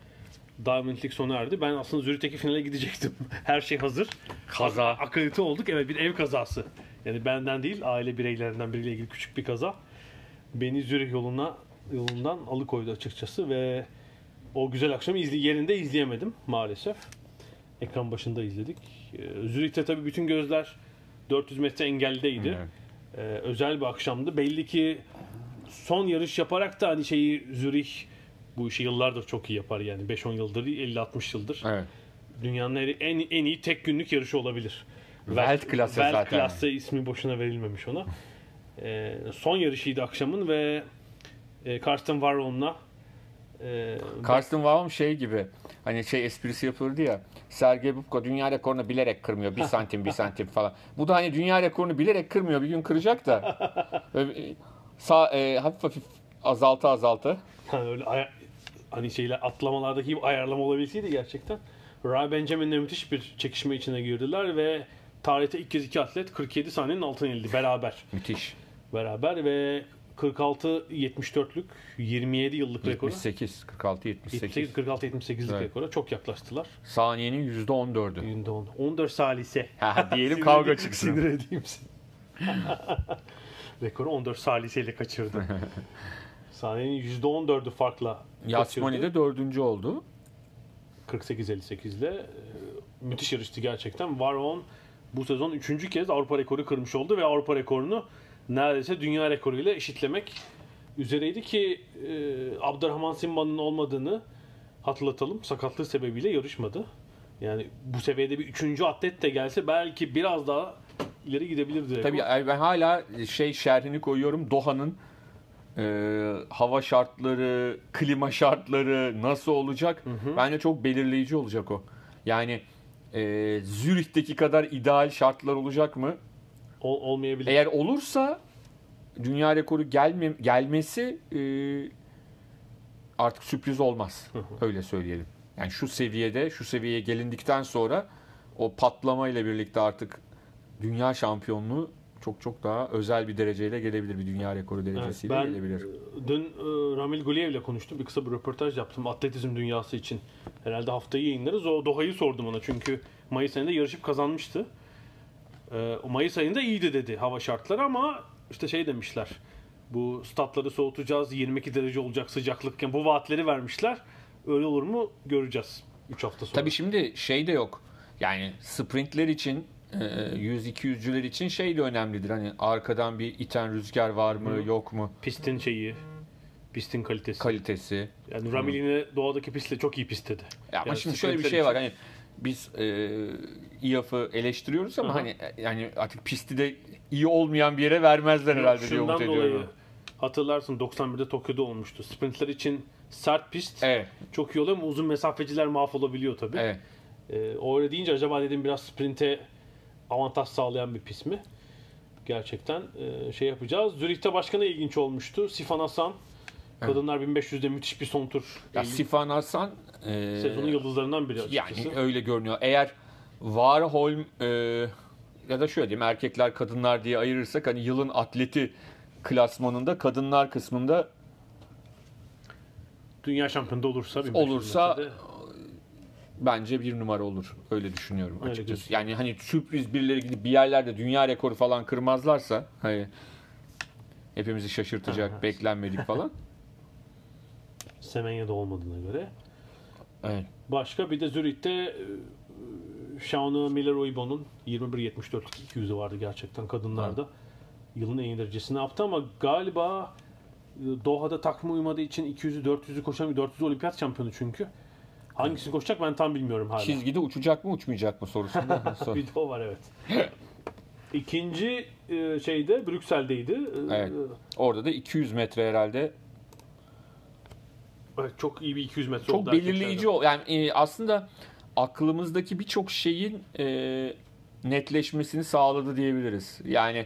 [SPEAKER 1] Diamond League sona erdi. Ben aslında Zürich'teki finale gidecektim. *laughs* Her şey hazır.
[SPEAKER 2] Kaza.
[SPEAKER 1] Akredite olduk. Evet bir ev kazası. Yani benden değil aile bireylerinden biriyle ilgili küçük bir kaza. Beni Zürih yoluna yolundan alıkoydu açıkçası ve o güzel akşamı izle, yerinde izleyemedim maalesef. Ekran başında izledik. Ee, Zürih'te tabii bütün gözler 400 metre engeldeydi.
[SPEAKER 2] Evet.
[SPEAKER 1] Ee, özel bir akşamdı. Belli ki son yarış yaparak da hani şeyi Zürih bu işi yıllardır çok iyi yapar yani 5-10 yıldır 50-60 yıldır.
[SPEAKER 2] Evet.
[SPEAKER 1] Dünyanın en, en iyi tek günlük yarışı olabilir.
[SPEAKER 2] Weltklasse zaten.
[SPEAKER 1] Weltklasse ismi boşuna verilmemiş ona. Ee, son yarışıydı akşamın ve e, Karsten Warholm'la e,
[SPEAKER 2] Karsten Wahlm şey gibi hani şey esprisi yapılırdı ya Sergey Bubka dünya rekorunu bilerek kırmıyor. Bir *laughs* santim bir santim falan. Bu da hani dünya rekorunu bilerek kırmıyor. Bir gün kıracak da. *laughs* Böyle, sağ, e, hafif hafif azaltı azaltı.
[SPEAKER 1] hani öyle hani şeyler atlamalardaki ayarlama olabilseydi gerçekten. Ray Benjamin'le müthiş bir çekişme içine girdiler ve tarihte ilk kez iki atlet 47 saniyenin altına inildi beraber.
[SPEAKER 2] Müthiş.
[SPEAKER 1] Beraber ve 46-74'lük 27 yıllık rekora
[SPEAKER 2] 78, 46, 78.
[SPEAKER 1] 46-78'lik
[SPEAKER 2] Evet.
[SPEAKER 1] rekora çok yaklaştılar.
[SPEAKER 2] Saniyenin %14'ü.
[SPEAKER 1] Günde 10. 14 salise.
[SPEAKER 2] Ha, diyelim kavga çıksın.
[SPEAKER 1] Sinir edeyim seni. *laughs* Rekoru 14 saliseyle kaçırdı. *laughs* Saniyenin %14'ü farkla
[SPEAKER 2] Yasmani de dördüncü oldu.
[SPEAKER 1] 48-58 ile e, müthiş yarıştı gerçekten. Varon bu sezon üçüncü kez Avrupa rekoru kırmış oldu ve Avrupa rekorunu neredeyse dünya rekoruyla eşitlemek üzereydi ki e, Abdurrahman Simba'nın olmadığını hatırlatalım. Sakatlığı sebebiyle yarışmadı. Yani bu seviyede bir üçüncü atlet de gelse belki biraz daha ileri gidebilirdi.
[SPEAKER 2] Tabii ben hala şey şerhini koyuyorum. Doha'nın e, hava şartları, klima şartları nasıl olacak? Bence çok belirleyici olacak o. Yani e, Zürih'teki kadar ideal şartlar olacak mı?
[SPEAKER 1] Ol- olmayabilir.
[SPEAKER 2] Eğer olursa dünya rekoru gelme, gelmesi e, artık sürpriz olmaz. Öyle söyleyelim. Yani şu seviyede, şu seviyeye gelindikten sonra o patlama ile birlikte artık dünya şampiyonluğu çok çok daha özel bir dereceyle gelebilir. Bir dünya rekoru
[SPEAKER 1] Evet,
[SPEAKER 2] derecesiyle
[SPEAKER 1] ben
[SPEAKER 2] gelebilir.
[SPEAKER 1] e, dün e, Ramil Guliyev ile konuştum. Bir kısa bir röportaj yaptım atletizm dünyası için. Herhalde haftayı yayınlarız. O Doha'yı sordum ona çünkü Mayıs ayında yarışıp kazanmıştı. E, o Mayıs ayında iyiydi dedi hava şartları ama işte şey demişler. Bu statları soğutacağız. 22 derece olacak sıcaklıkken bu vaatleri vermişler. Öyle olur mu göreceğiz 3 hafta sonra.
[SPEAKER 2] Tabii şimdi şey de yok. Yani sprintler için e, 100-200'cüler için şey de önemlidir. Hani arkadan bir iten rüzgar var mı, yok mu?
[SPEAKER 1] pistin şeyi, pistin kalitesi.
[SPEAKER 2] Kalitesi.
[SPEAKER 1] yani Ramil yine doğadaki pistle çok iyi pist dedi.
[SPEAKER 2] Ya ama
[SPEAKER 1] Yani
[SPEAKER 2] şimdi şöyle bir şey var hani biz e, İAF'ı eleştiriyoruz ama
[SPEAKER 1] Hı hı.
[SPEAKER 2] hani yani artık pisti de iyi olmayan bir yere vermezler herhalde diye umut
[SPEAKER 1] dolayı
[SPEAKER 2] ediyorum.
[SPEAKER 1] hatırlarsın 91'de Tokyo'da olmuştu. Sprintler için sert pist
[SPEAKER 2] Evet,
[SPEAKER 1] çok iyi oluyor ama uzun mesafeciler mahvolabiliyor tabii.
[SPEAKER 2] evet.
[SPEAKER 1] Ee, o öyle deyince acaba dedim biraz sprinte avantaj sağlayan bir pist mi? Gerçekten e, şey yapacağız. Zürih'te başka ne ilginç olmuştu? Sifan Hasan. Kadınlar 1500'de müthiş bir son tur.
[SPEAKER 2] Ya Sifan Hasan e,
[SPEAKER 1] Sezonun yıldızlarından biri açıkçası.
[SPEAKER 2] yani öyle görünüyor. Eğer Warholm e, ya da şöyle diyeyim erkekler kadınlar diye ayırırsak hani yılın atleti klasmanında kadınlar kısmında
[SPEAKER 1] Dünya şampiyonu olursa 1500
[SPEAKER 2] olursa bence bir numara olur. Öyle düşünüyorum
[SPEAKER 1] Öyle
[SPEAKER 2] açıkçası.
[SPEAKER 1] gözüküyor.
[SPEAKER 2] yani hani sürpriz birileri gidip bir yerlerde dünya rekoru falan kırmazlarsa hani hepimizi şaşırtacak,
[SPEAKER 1] Aha.
[SPEAKER 2] beklenmedik *laughs* falan.
[SPEAKER 1] Semenya'da olmadığına göre.
[SPEAKER 2] Evet.
[SPEAKER 1] Başka bir de Zürih'te e, Shauna Miller Uibo'nun 21.74'lük 200'ü vardı gerçekten kadınlarda. Yılın en iyi derecesini yaptı ama galiba e, Doha'da takvime uymadığı için 200'ü 400'ü koşan bir 400 olimpiyat şampiyonu çünkü. Hangisini koşacak ben tam bilmiyorum hala.
[SPEAKER 2] Çizgide uçacak mı uçmayacak mı sorusunda. *laughs* Sor-
[SPEAKER 1] bir de o var evet. İkinci e, şeyde Brüksel'deydi. E,
[SPEAKER 2] Evet. Orada da 200 metre herhalde
[SPEAKER 1] evet, Çok iyi bir 200 metre
[SPEAKER 2] çok
[SPEAKER 1] oldu
[SPEAKER 2] belirleyici
[SPEAKER 1] erkeklerden.
[SPEAKER 2] o. Yani e, aslında aklımızdaki birçok şeyin e, netleşmesini sağladı diyebiliriz. Yani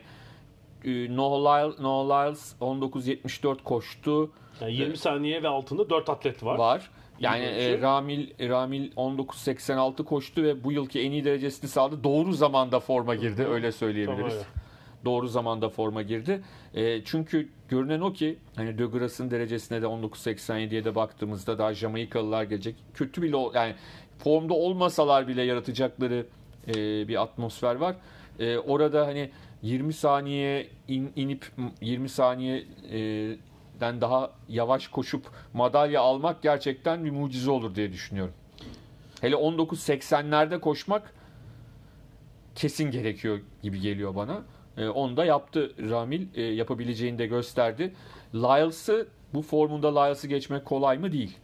[SPEAKER 2] e, Lyles 19.74 koştu
[SPEAKER 1] Yani 20 saniye ve altında 4 atlet var.
[SPEAKER 2] var. Yani e. Ramil Ramil 19.86 koştu ve bu yılki en iyi derecesini sağladı. Doğru zamanda forma girdi öyle söyleyebiliriz.
[SPEAKER 1] Tamam.
[SPEAKER 2] Doğru zamanda forma girdi. E, çünkü görünen o ki hani De Grasse'ın derecesine de 19.87'ye de baktığımızda daha Jamaikalılar gelecek. Kötü bile yani formda olmasalar bile yaratacakları e, bir atmosfer var. E, orada hani 20 saniye in- inip 20 saniye e, den daha yavaş koşup madalya almak gerçekten bir mucize olur diye düşünüyorum. Hele 19.80'lerde koşmak kesin gerekiyor gibi geliyor bana. E, onu da yaptı Ramil. E, yapabileceğini de gösterdi. Lyles'ı bu formunda Lyles'ı geçmek kolay mı? Değil.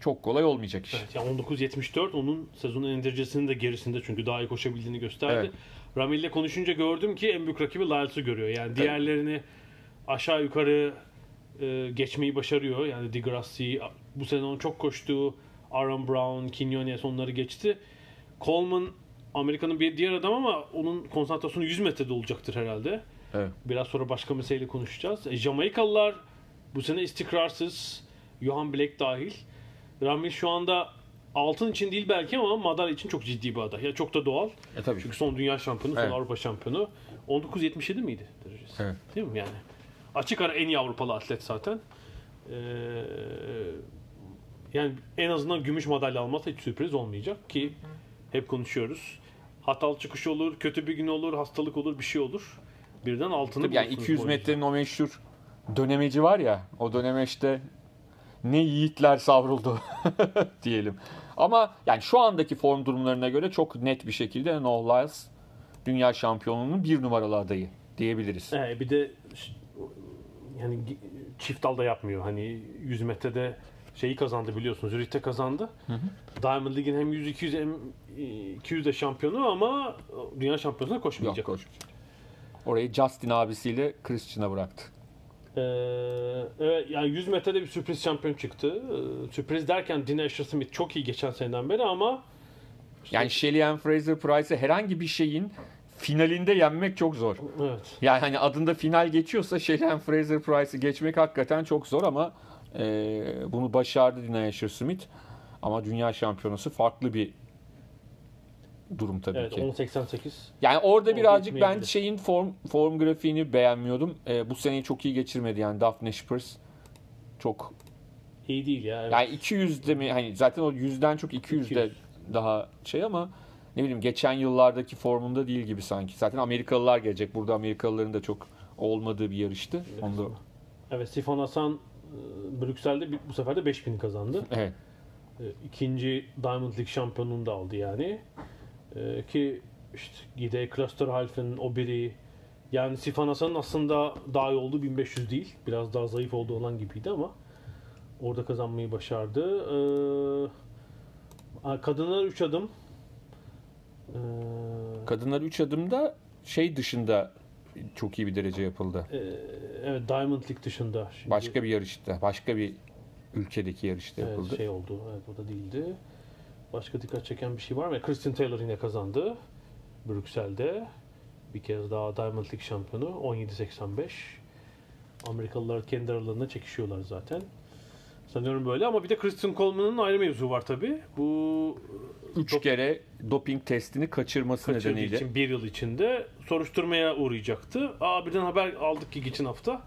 [SPEAKER 2] Çok kolay olmayacak iş.
[SPEAKER 1] Evet, yani 19.74 onun sezonun en derecesinin de gerisinde çünkü daha iyi koşabildiğini gösterdi.
[SPEAKER 2] Evet.
[SPEAKER 1] Ramil'le konuşunca gördüm ki en büyük rakibi Lyles'ı görüyor. Yani diğerlerini aşağı yukarı e, geçmeyi başarıyor. Yani Degrassi bu sene onun çok koştuğu Aaron Brown, Quinones onları geçti. Coleman Amerika'nın bir diğer adam ama onun konsantrasyonu 100 metrede olacaktır herhalde.
[SPEAKER 2] Evet.
[SPEAKER 1] Biraz sonra başka meseleyle konuşacağız. E, Jamaikalılar bu sene istikrarsız. Johan Black dahil. Ramil şu anda altın için değil belki ama madalya için çok ciddi bir aday. Ya çok da doğal.
[SPEAKER 2] E tabii.
[SPEAKER 1] Çünkü son dünya şampiyonu, son
[SPEAKER 2] Evet.
[SPEAKER 1] Avrupa şampiyonu. 19.77 miydi derecesi?
[SPEAKER 2] Evet.
[SPEAKER 1] Değil mi yani? Açık ara en iyi Avrupalı atlet zaten. Ee, yani en azından gümüş madalya alması hiç sürpriz olmayacak ki hep konuşuyoruz. Hatalı çıkış olur, kötü bir gün olur, hastalık olur, bir şey olur. Birden altını
[SPEAKER 2] Tabii yani
[SPEAKER 1] bulursunuz
[SPEAKER 2] 200
[SPEAKER 1] bu
[SPEAKER 2] metrenin o meşhur dönemeci var ya o dönemeçte ne yiğitler savruldu *laughs* diyelim. Ama yani şu andaki form durumlarına göre çok net bir şekilde Noah Lyles dünya şampiyonluğunun bir numaralı adayı diyebiliriz.
[SPEAKER 1] Ee, bir de yani çift dalda yapmıyor. Hani 100 metrede şeyi kazandı biliyorsunuz. Zürich'te kazandı. Diamond League'in hem 100 200 hem e, 200 de şampiyonu ama dünya şampiyonasına
[SPEAKER 2] Yok
[SPEAKER 1] koşmayacak.
[SPEAKER 2] koş. Orayı Justin abisiyle Christian'a bıraktı.
[SPEAKER 1] Ee, evet yani 100 metrede bir sürpriz şampiyon çıktı. Ee, sürpriz derken Dean Asher Smith çok iyi geçen seneden beri ama
[SPEAKER 2] Yani Shelly Ann Fraser Price'ı herhangi bir şeyin finalinde yenmek çok zor.
[SPEAKER 1] evet.
[SPEAKER 2] Yani hani adında final geçiyorsa Ann Fraser Price'ı geçmek hakikaten çok zor ama e, bunu başardı Dina Asher Smith. Ama dünya şampiyonası farklı bir durum tabii
[SPEAKER 1] Evet
[SPEAKER 2] ki.
[SPEAKER 1] 10.88.
[SPEAKER 2] Yani orada birazcık ben şeyin form form grafiğini beğenmiyordum. E, bu seneyi çok iyi geçirmedi yani Daphne Shippers. Çok
[SPEAKER 1] İyi değil ya. Evet.
[SPEAKER 2] yani 200'de mi hani zaten o 100'den çok 200'de
[SPEAKER 1] 200.
[SPEAKER 2] daha şey ama ne bileyim geçen yıllardaki formunda değil gibi sanki. Zaten Amerikalılar gelecek. Burada Amerikalıların da çok olmadığı bir yarıştı. Onu da,
[SPEAKER 1] Evet Sifon Hasan e, Brüksel'de bu sefer de 5000 kazandı.
[SPEAKER 2] evet.
[SPEAKER 1] E, İkinci Diamond League şampiyonluğunu da aldı yani. E, ki işte Gide Klosterhalfen o biri yani Sifan Hasan'ın aslında daha iyi olduğu 1500 değil. Biraz daha zayıf olduğu olan gibiydi ama orada kazanmayı başardı. E, kadınlar 3 adım.
[SPEAKER 2] Kadınlar 3 adımda şey dışında çok iyi bir derece yapıldı.
[SPEAKER 1] e, evet Diamond League dışında. Şimdi-
[SPEAKER 2] Başka bir yarışta, başka bir ülkedeki yarışta
[SPEAKER 1] Evet,
[SPEAKER 2] yapıldı.
[SPEAKER 1] şey oldu. Evet o da değildi. Başka dikkat çeken bir şey var mı? Christian Taylor yine kazandı. Brüksel'de. Bir kez daha Diamond League şampiyonu. 17.85. Amerikalılar kendi aralarında çekişiyorlar zaten. Sanıyorum böyle ama bir de Christian Coleman'ın ayrı mevzu var tabi. Bu
[SPEAKER 2] Üç kere doping testini kaçırması
[SPEAKER 1] kaçırdığı
[SPEAKER 2] nedeniyle.
[SPEAKER 1] için bir yıl içinde soruşturmaya uğrayacaktı. Aa birden haber aldık ki geçen hafta.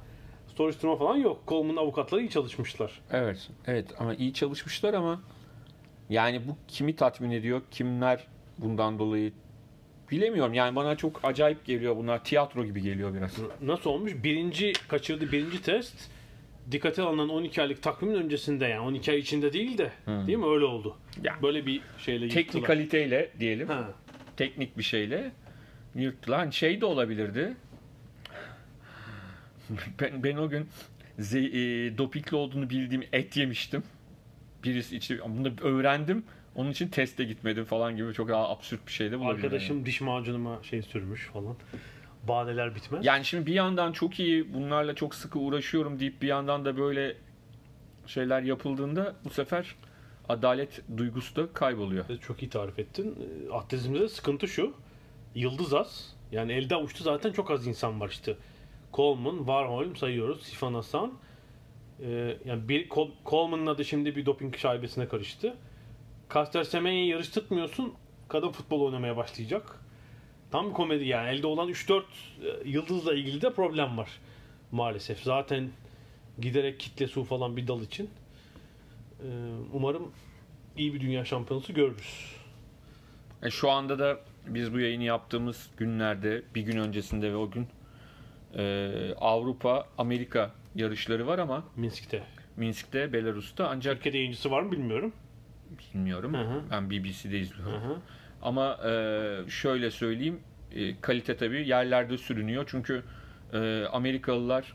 [SPEAKER 1] Soruşturma falan yok. Coleman'ın avukatları iyi çalışmışlar.
[SPEAKER 2] Evet, evet ama iyi çalışmışlar ama yani bu kimi tatmin ediyor, kimler bundan dolayı bilemiyorum. Yani bana çok acayip geliyor bunlar. Tiyatro gibi geliyor biraz.
[SPEAKER 1] Nasıl olmuş? Birinci kaçırdı birinci test dikkate alınan 12 aylık takvimin öncesinde yani 12 ay içinde değil de değil mi öyle oldu.
[SPEAKER 2] Ya.
[SPEAKER 1] Böyle bir şeyle yıktılar.
[SPEAKER 2] Teknikaliteyle diyelim,
[SPEAKER 1] Ha.
[SPEAKER 2] teknik bir şeyle yırttılar. Hani Şey de olabilirdi. Ben, ben o gün ze- e, dopingli olduğunu bildiğim et yemiştim. birisi içi bunu öğrendim. Onun için teste gitmedim falan gibi çok daha absürt bir şey de bulabilirim.
[SPEAKER 1] Arkadaşım diş macunuma şey sürmüş falan. Bahaneler bitmez.
[SPEAKER 2] Yani şimdi bir yandan çok iyi bunlarla çok sıkı uğraşıyorum deyip bir yandan da böyle şeyler yapıldığında bu sefer adalet duygusu da kayboluyor.
[SPEAKER 1] Çok iyi tarif ettin. E, Atletizmde de sıkıntı şu. Yıldız az. Yani elde avuçta zaten çok az insan var işte. Coleman, Warholm sayıyoruz. Sifan Hasan. E, yani bir Col- Coleman'ın adı şimdi bir doping şaibesine karıştı. Caster Semenya'yı yarıştırmıyorsun. Kadın futbol oynamaya başlayacak. Tam komedi yani. Elde olan 3-4 e, yıldızla ilgili de problem var. Maalesef. Zaten giderek kitle su falan bir dal için. E, umarım iyi bir dünya şampiyonası görürüz.
[SPEAKER 2] E şu anda da biz bu yayını yaptığımız günlerde bir gün öncesinde ve o gün e, Avrupa Amerika yarışları var ama
[SPEAKER 1] Minsk'te.
[SPEAKER 2] Minsk'te Belarus'ta ancak
[SPEAKER 1] Türkiye'de yayıncısı var mı bilmiyorum.
[SPEAKER 2] bilmiyorum.
[SPEAKER 1] Hı hı.
[SPEAKER 2] Ben BBC'de izliyorum.
[SPEAKER 1] Hı hı.
[SPEAKER 2] Ama e, şöyle söyleyeyim e, kalite tabii yerlerde sürünüyor. Çünkü e, Amerikalılar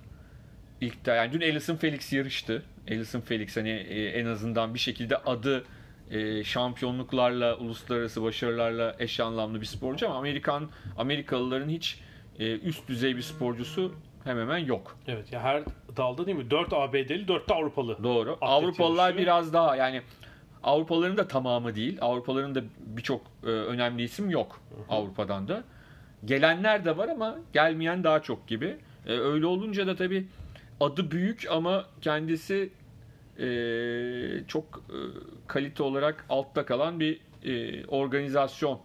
[SPEAKER 2] ilk de yani dün Alison Felix yarıştı. Alison Felix hani e, en azından bir şekilde adı e, şampiyonluklarla, uluslararası başarılarla eş anlamlı bir sporcu ama Amerikan Amerikalıların hiç e, üst düzey bir sporcusu hemen hemen yok.
[SPEAKER 1] Evet ya her dalda değil mi? 4 ABD'li, 4 de Avrupalı.
[SPEAKER 2] Doğru.
[SPEAKER 1] Atlet
[SPEAKER 2] Avrupalılar
[SPEAKER 1] yarışı.
[SPEAKER 2] biraz daha yani Avrupalıların da tamamı değil. Avrupalıların da birçok e, önemli isim yok Avrupa'dan da. Gelenler de var ama gelmeyen daha çok gibi. E, öyle olunca da tabii adı büyük ama kendisi e, çok e, kalite olarak altta kalan bir e, organizasyon.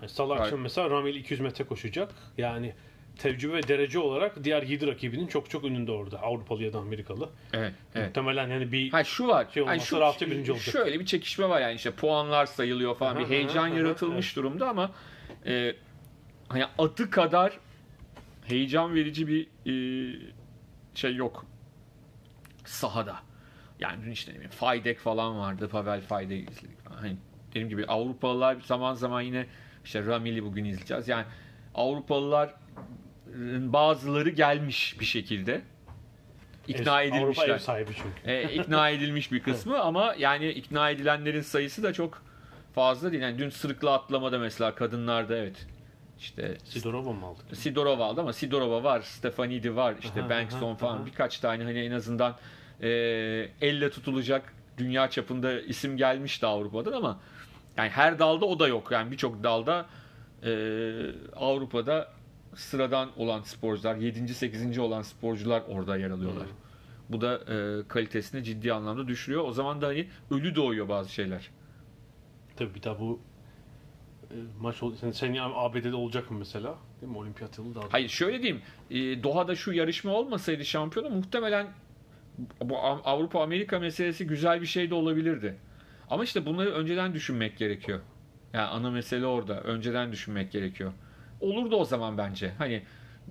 [SPEAKER 1] Yani Salı akşam mesela Ramil 200 metre koşacak. Yani tecrübe ve derece olarak diğer 7 rakibinin çok çok önünde orada. Avrupalı ya da Amerikalı.
[SPEAKER 2] Evet, evet.
[SPEAKER 1] Muhtemelen yani bir
[SPEAKER 2] Ha şu var.
[SPEAKER 1] Şey olmazsa
[SPEAKER 2] şu,
[SPEAKER 1] rahatça birinci olacak.
[SPEAKER 2] Şöyle bir çekişme var yani işte puanlar sayılıyor falan
[SPEAKER 1] Aha,
[SPEAKER 2] bir heyecan
[SPEAKER 1] aha,
[SPEAKER 2] yaratılmış
[SPEAKER 1] aha,
[SPEAKER 2] durumda ama e, hani adı kadar heyecan verici bir e, şey yok sahada. Yani dün işte ne bileyim Faydek falan vardı. Pavel Faydek izledik. Hani dediğim gibi Avrupalılar zaman zaman yine işte Ramil'i bugün izleyeceğiz. Yani Avrupalıların bazıları gelmiş bir şekilde. ikna
[SPEAKER 1] ev- Avrupa
[SPEAKER 2] edilmişler.
[SPEAKER 1] ev sahibi çünkü.
[SPEAKER 2] E, ikna *laughs* edilmiş bir kısmı ama yani ikna edilenlerin sayısı da çok fazla değil. Yani dün sırıkla atlamada mesela kadınlarda evet işte
[SPEAKER 1] Sidorova mı aldık?
[SPEAKER 2] Sidorova aldı ama Sidorova var, Stefanidi var, işte
[SPEAKER 1] Aha,
[SPEAKER 2] Bankson
[SPEAKER 1] aha,
[SPEAKER 2] falan
[SPEAKER 1] aha.
[SPEAKER 2] birkaç tane hani en azından e, elle tutulacak dünya çapında isim gelmişti Avrupa'dan ama yani her dalda o da yok. Yani birçok dalda e, Avrupa'da sıradan olan sporcular, 7. 8. olan sporcular orada yer alıyorlar. Bu da e, kalitesini ciddi anlamda düşürüyor. O zaman da hani ölü doğuyor bazı şeyler.
[SPEAKER 1] Tabii bir daha bu e, maç ol- sen, sen ya ABD'de olacak mı mesela? Değil mi? Olimpiyat yılı daha.
[SPEAKER 2] Hayır şöyle diyeyim. e, Doha'da şu yarışma olmasaydı şampiyonu muhtemelen bu Av- Avrupa Amerika meselesi güzel bir şey de olabilirdi. Ama işte bunları önceden düşünmek gerekiyor. Yani ana mesele orada. Önceden düşünmek gerekiyor. Olurdu o zaman bence. Hani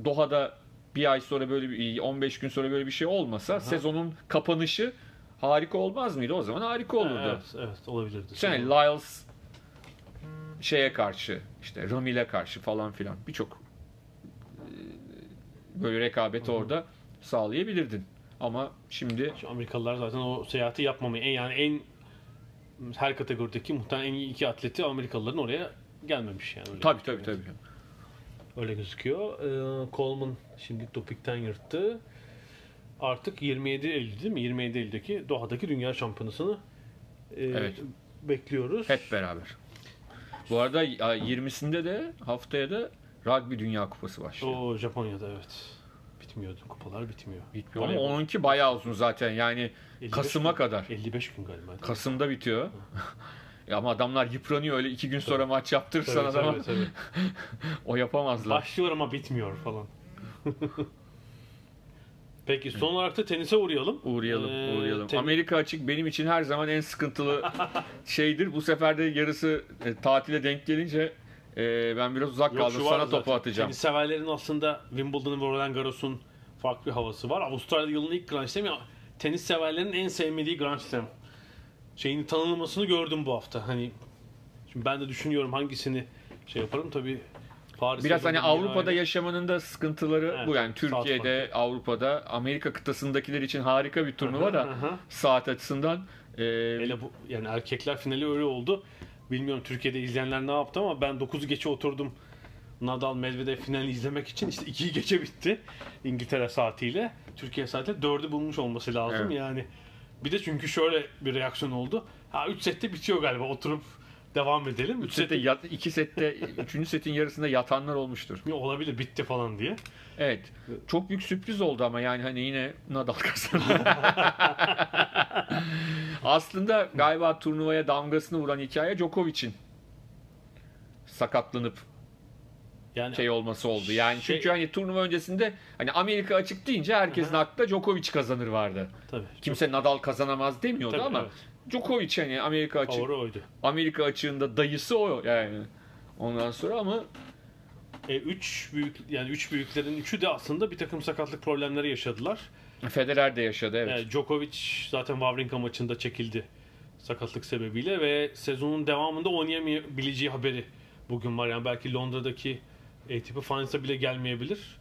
[SPEAKER 2] Doha'da bir ay sonra böyle bir 15 gün sonra böyle bir şey olmasa sezonun kapanışı harika olmaz mıydı? O zaman harika olurdu.
[SPEAKER 1] Evet, evet olabilirdi.
[SPEAKER 2] Yani Lyles şeye karşı işte Ramil'e karşı falan filan birçok e, böyle rekabeti orada sağlayabilirdin. Ama şimdi
[SPEAKER 1] Şu Amerikalılar zaten o seyahati yapmamayı en yani en her kategorideki muhtemelen en iyi iki atleti Amerikalıların oraya gelmemiş yani. Öyle
[SPEAKER 2] tabii tabii tabii.
[SPEAKER 1] Öyle gözüküyor. Ee, Coleman şimdi topikten yırttı. Artık 27 Eylül değil mi? 27 Eylül'deki Doha'daki Dünya Şampiyonası'nı e,
[SPEAKER 2] Evet.
[SPEAKER 1] bekliyoruz.
[SPEAKER 2] Hep beraber. Bu arada ya, 20'sinde de haftaya da Rugby Dünya Kupası başlıyor.
[SPEAKER 1] O Japonya'da evet. Bitmiyordu. Kupalar bitmiyor.
[SPEAKER 2] Bitmiyor ama onunki bayağı uzun zaten yani
[SPEAKER 1] 55
[SPEAKER 2] Kasım'a kadar.
[SPEAKER 1] 55 gün galiba.
[SPEAKER 2] Kasım'da bitiyor. *laughs* ya ama adamlar yıpranıyor öyle iki gün sonra maç yaptırırsan
[SPEAKER 1] Tabii,
[SPEAKER 2] adama
[SPEAKER 1] tabii, tabii. *laughs*
[SPEAKER 2] o yapamazlar.
[SPEAKER 1] Başlıyor ama bitmiyor falan. *laughs* Peki son olarak da tenise uğrayalım.
[SPEAKER 2] Uğrayalım,
[SPEAKER 1] Ee,
[SPEAKER 2] uğrayalım.
[SPEAKER 1] ten-
[SPEAKER 2] Amerika açık benim için her zaman en sıkıntılı *laughs* şeydir. Bu sefer de yarısı e, tatile denk gelince e, ben biraz uzak
[SPEAKER 1] Yok,
[SPEAKER 2] kaldım. Sana
[SPEAKER 1] zaten.
[SPEAKER 2] topu atacağım.
[SPEAKER 1] Tenis severlerin aslında Wimbledon'ın ve Roland Garros'un farklı bir havası var. Avustralya yılının ilk Grand Slam'i tenis severlerin en sevmediği Grand Slam. Şeyini tanınmasını gördüm bu hafta. Hani şimdi ben de düşünüyorum hangisini şey yaparım tabii Paris'e
[SPEAKER 2] Biraz hani Avrupa'da
[SPEAKER 1] yani.
[SPEAKER 2] yaşamanın da sıkıntıları
[SPEAKER 1] Evet,
[SPEAKER 2] bu yani Türkiye'de, Avrupa'da, Amerika kıtasındakiler için harika bir turnuva da
[SPEAKER 1] Hı hı.
[SPEAKER 2] saat açısından e,
[SPEAKER 1] Hele bu yani erkekler finali öyle oldu. Bilmiyorum Türkiye'de izleyenler ne yaptı ama ben 9'u geçe oturdum. Nadal Medvedev finali izlemek için işte 2'yi geçe bitti İngiltere saatiyle. Türkiye saatiyle 4'ü bulmuş olması lazım.
[SPEAKER 2] Evet.
[SPEAKER 1] Yani bir de çünkü şöyle bir reaksiyon oldu. Ha 3 sette bitiyor galiba. Oturup devam edelim. 3
[SPEAKER 2] üç sette yat, iki sette, üçüncü setin yarısında yatanlar olmuştur.
[SPEAKER 1] olabilir bitti falan diye.
[SPEAKER 2] Evet. Çok büyük sürpriz oldu ama yani hani yine Nadal kazandı. *laughs* Aslında galiba turnuvaya damgasını vuran hikaye Djokovic'in sakatlanıp
[SPEAKER 1] Yani
[SPEAKER 2] şey olması oldu. Yani
[SPEAKER 1] Şey-
[SPEAKER 2] çünkü hani turnuva öncesinde hani Amerika açık deyince herkesin aklında Djokovic kazanır vardı.
[SPEAKER 1] tabii.
[SPEAKER 2] Kimse Nadal kazanamaz demiyordu
[SPEAKER 1] Tabii,
[SPEAKER 2] ama
[SPEAKER 1] evet.
[SPEAKER 2] Djokovic hani Amerika açık
[SPEAKER 1] Favori oydu.
[SPEAKER 2] Amerika açığında dayısı o yani. Ondan sonra ama
[SPEAKER 1] E, üç büyük yani üç büyüklerin üçü de aslında bir takım sakatlık problemleri yaşadılar.
[SPEAKER 2] Federer de yaşadı evet.
[SPEAKER 1] E, Djokovic zaten Wawrinka maçında çekildi sakatlık sebebiyle ve sezonun devamında oynayamayabileceği haberi bugün var. Yani belki Londra'daki ATP Finals'a bile gelmeyebilir.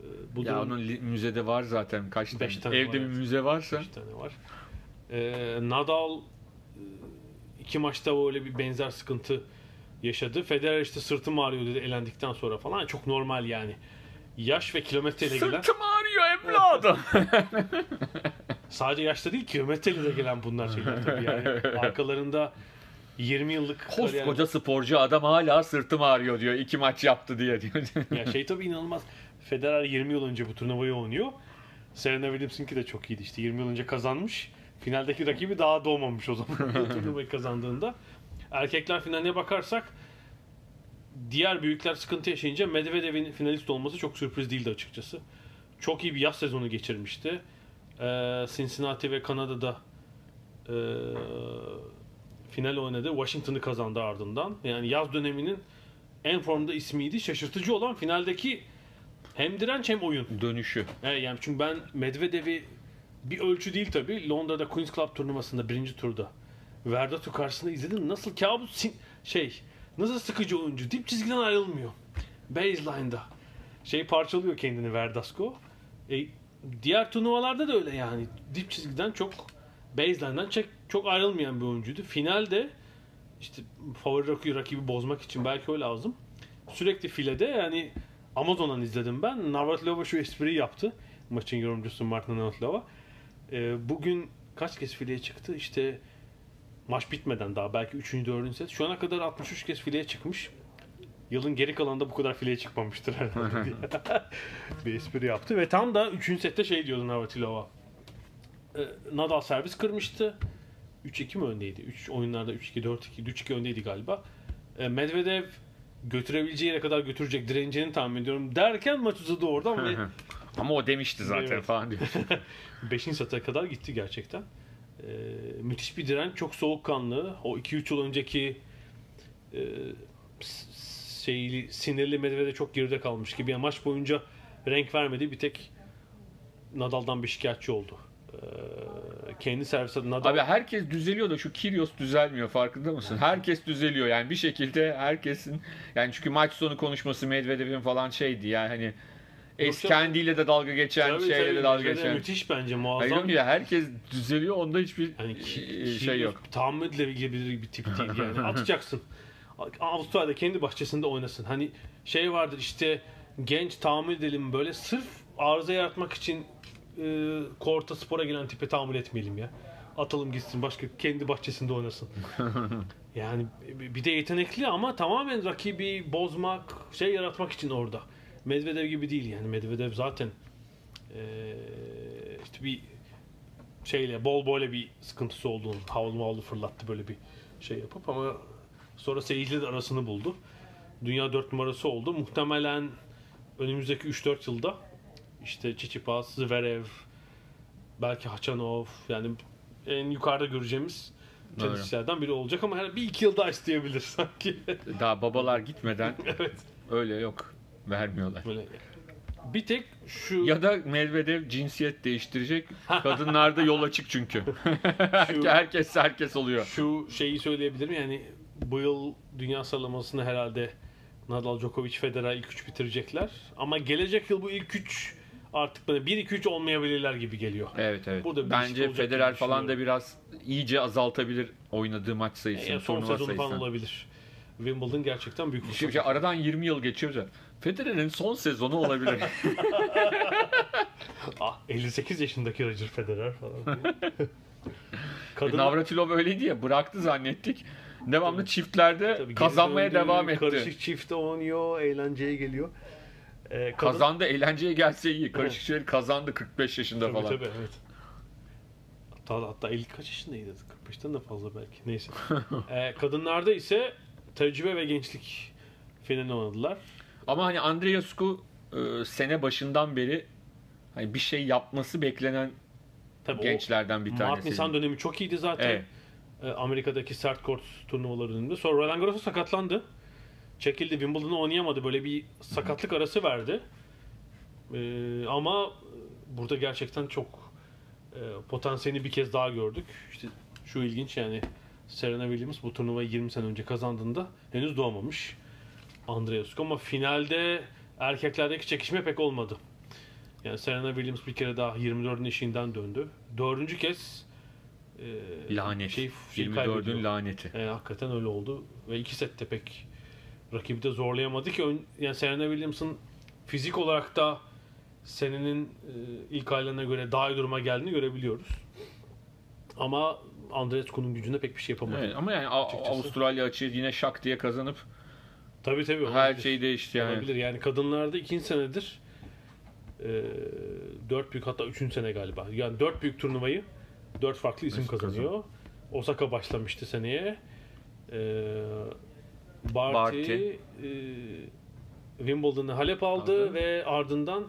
[SPEAKER 1] E, bu
[SPEAKER 2] Ya
[SPEAKER 1] durum
[SPEAKER 2] onun müzede var zaten kaç tane.
[SPEAKER 1] Beş tane
[SPEAKER 2] Evde
[SPEAKER 1] var,
[SPEAKER 2] bir
[SPEAKER 1] evet.
[SPEAKER 2] müze varsa.
[SPEAKER 1] bir tane var. E, Nadal iki maçta öyle bir benzer sıkıntı yaşadı. Federer işte sırtım ağrıyor dedi elendikten sonra falan. Çok normal yani. Yaş ve kilometreyle gelen
[SPEAKER 2] Sırtım ağrıyor evladım. *laughs*
[SPEAKER 1] Sadece yaşta değil kilometreyle de gelen bunlar şeyler tabii yani. *laughs* Arkalarında 20 yıllık kariyer-
[SPEAKER 2] Koskoca sporcu adam hala sırtım ağrıyor diyor. iki maç yaptı diye diyor. *laughs*
[SPEAKER 1] Ya şey tabii inanılmaz. Federer 20 yıl önce bu turnuvayı oynuyor. Serena Williams'ınki de çok iyiydi işte 20 yıl önce kazanmış. Finaldeki rakibi daha doğmamış o zaman *laughs* turnuvayı kazandığında. Erkekler finaline bakarsak diğer büyükler sıkıntı yaşayınca Medvedev'in finalist olması çok sürpriz değildi açıkçası. Çok iyi bir yaz sezonu geçirmişti. Ee, Cincinnati ve Kanada'da e, final oynadı. Washington'ı kazandı ardından. Yani yaz döneminin en formda ismiydi. Şaşırtıcı olan finaldeki hem direnç hem oyun.
[SPEAKER 2] Dönüşü.
[SPEAKER 1] Evet, yani çünkü ben Medvedev'i bir ölçü değil tabii. Londra'da Queen's Club turnuvasında birinci turda Verdatu karşısında izledim. Nasıl kabus sin- şey nasıl sıkıcı oyuncu. Dip çizgiden ayrılmıyor. Baseline'da. Şey parçalıyor kendini Verdasco. E, diğer turnuvalarda da öyle yani. Dip çizgiden çok baseline'dan çok, çok ayrılmayan bir oyuncuydu. Finalde işte favori rakibi, rakibi bozmak için belki o lazım. Sürekli filede yani Amazon'dan izledim ben. Navratilova şu espriyi yaptı. Maçın yorumcusu Martin Navratilova. Ee, bugün kaç kez fileye çıktı? İşte maç bitmeden daha belki 3. 4. set. Şu ana kadar 63 kez fileye çıkmış. Yılın geri kalanında bu kadar fileye çıkmamıştır herhalde *laughs* bir espri yaptı. Ve tam da 3. sette şey diyordu Navratilova. Ee, Nadal servis kırmıştı. 3-2 mi öndeydi? 3 oyunlarda 3-2, 4-2, 3-2 öndeydi galiba. Ee, Medvedev götürebileceği yere kadar götürecek direneceğini tahmin ediyorum derken maç uzadı oradan ve
[SPEAKER 2] Ama o demişti zaten
[SPEAKER 1] Evet.
[SPEAKER 2] falan diyor. *laughs*
[SPEAKER 1] 5. sete kadar gitti gerçekten. Ee, müthiş bir direnç, çok soğukkanlı. O 2-3 yıl önceki e, şeyli, sinirli Medvedev çok geride kalmış gibi. Yani maç boyunca renk vermedi. Bir tek Nadal'dan bir şikayetçi oldu. Ee, kendi servis adı Nadal
[SPEAKER 2] Abi herkes düzeliyor da şu Kyrgios düzelmiyor farkında mısın? Herkes düzeliyor yani bir şekilde herkesin yani çünkü maç sonu konuşması Medvedev'in falan şeydi yani hani es kendiyle de dalga geçen
[SPEAKER 1] Tabii,
[SPEAKER 2] şeyle
[SPEAKER 1] tabii,
[SPEAKER 2] de dalga geçen.
[SPEAKER 1] Müthiş bence
[SPEAKER 2] Hayır
[SPEAKER 1] muazzam.
[SPEAKER 2] diyorum ya herkes düzeliyor onda hiçbir
[SPEAKER 1] Yani ki-
[SPEAKER 2] e,
[SPEAKER 1] ki-
[SPEAKER 2] şey yok.
[SPEAKER 1] Tahammül edilebilir bir tip değil yani. *laughs* Atacaksın. Avustralya'da kendi bahçesinde oynasın. Hani şey vardır işte genç tahammül edelim böyle sırf arıza yaratmak için e, korta spora gelen tipe tahammül etmeyelim ya. Atalım gitsin başka kendi bahçesinde oynasın. *laughs* yani bir de yetenekli ama tamamen rakibi bozmak, şey yaratmak için orada. Medvedev gibi değil yani. Medvedev zaten e, işte bir şeyle bol böyle bir sıkıntısı olduğunu havlu mavlu fırlattı böyle bir şey yapıp ama sonra seyirciyle de arasını buldu. Dünya 4 numarası oldu. Muhtemelen önümüzdeki 3-4 yılda işte Tsitsipas, Zverev, belki Hachanov yani en yukarıda göreceğimiz tenisçilerden biri olacak ama her bir iki yıl daha isteyebilir *laughs* sanki.
[SPEAKER 2] Daha babalar gitmeden *laughs*
[SPEAKER 1] evet.
[SPEAKER 2] öyle yok vermiyorlar.
[SPEAKER 1] Böyle bir tek şu
[SPEAKER 2] Ya da Medvedev cinsiyet değiştirecek. *laughs* Kadınlarda yol açık çünkü.
[SPEAKER 1] Şu-
[SPEAKER 2] herkes herkes oluyor.
[SPEAKER 1] Şu şeyi söyleyebilirim yani bu yıl dünya sıralamasını herhalde Nadal, Djokovic, Federer ilk üç bitirecekler. Ama gelecek yıl bu ilk üç artık böyle 1-2-3 olmayabilirler gibi geliyor.
[SPEAKER 2] Evet evet.
[SPEAKER 1] Burada bir
[SPEAKER 2] Bence Federer falan da biraz iyice azaltabilir oynadığı maç sayısını,
[SPEAKER 1] Yani son sezonu falan olabilir. Wimbledon gerçekten büyük
[SPEAKER 2] Şimdi
[SPEAKER 1] fırsat.
[SPEAKER 2] aradan 20 yıl geçiyor. Federer'in son sezonu olabilir. *laughs*
[SPEAKER 1] Ah, 58 yaşındaki Roger Federer falan. *laughs* Kadın
[SPEAKER 2] Navratilov öyleydi ya bıraktı zannettik. Devamlı çiftlerde
[SPEAKER 1] Tabii
[SPEAKER 2] kazanmaya
[SPEAKER 1] döndü,
[SPEAKER 2] devam etti.
[SPEAKER 1] Karışık çifte oynuyor, eğlenceye geliyor. Ee, kadın-
[SPEAKER 2] Kazandı eğlenceye gelse iyi. Karışık şeyleri kazandı 45 yaşında
[SPEAKER 1] Tabii
[SPEAKER 2] falan.
[SPEAKER 1] tabii evet. Hatta, hatta 50 kaç yaşındaydı? 45'ten de fazla belki. Neyse. *laughs* Ee, kadınlarda ise tecrübe ve gençlik finali oynadılar.
[SPEAKER 2] Ama hani Andreescu e, sene başından beri hani bir şey yapması beklenen
[SPEAKER 1] Tabii
[SPEAKER 2] gençlerden bir
[SPEAKER 1] Mart
[SPEAKER 2] tanesi.
[SPEAKER 1] Nisan dönemi çok iyiydi zaten.
[SPEAKER 2] Evet.
[SPEAKER 1] Ee, Amerika'daki sert kort turnuvalarında. Sonra Roland Garros'a sakatlandı. Çekildi. Wimbledon'u oynayamadı. Böyle bir sakatlık arası verdi. Ee, ama burada gerçekten çok e, potansiyelini bir kez daha gördük. İşte şu ilginç yani Serena Williams bu turnuvayı 20 sene önce kazandığında henüz doğmamış. Andreescu ama finalde erkeklerdeki çekişme pek olmadı. Yani Serena Williams bir kere daha 24'ün eşiğinden döndü. Dördüncü kez e,
[SPEAKER 2] Lanet.
[SPEAKER 1] şey, şey
[SPEAKER 2] 24'ün
[SPEAKER 1] kaybediyor.
[SPEAKER 2] laneti.
[SPEAKER 1] E, hakikaten öyle oldu. Ve iki sette pek rakibi de zorlayamadı ki. Ön- Yani Serena Williams'ın fizik olarak da senenin e, ilk aylarına göre daha iyi duruma geldiğini görebiliyoruz. Ama Andreescu'nun gücünde pek bir şey yapamadı.
[SPEAKER 2] Evet, ama yani
[SPEAKER 1] Açıkçası.
[SPEAKER 2] Avustralya açığı yine şak diye kazanıp
[SPEAKER 1] Tabii tabii.
[SPEAKER 2] her
[SPEAKER 1] olabilir.
[SPEAKER 2] şey değişti yani.
[SPEAKER 1] Olabilir. Yani kadınlarda ikinci senedir e, dört büyük hatta üçüncü sene galiba. Yani dört büyük turnuvayı dört farklı isim
[SPEAKER 2] İsim
[SPEAKER 1] kazanıyor. Osaka başlamıştı seneye. E, Barty,
[SPEAKER 2] Barty.
[SPEAKER 1] e, Wimbledon'ı Halep aldı,
[SPEAKER 2] Aldı.
[SPEAKER 1] ve ardından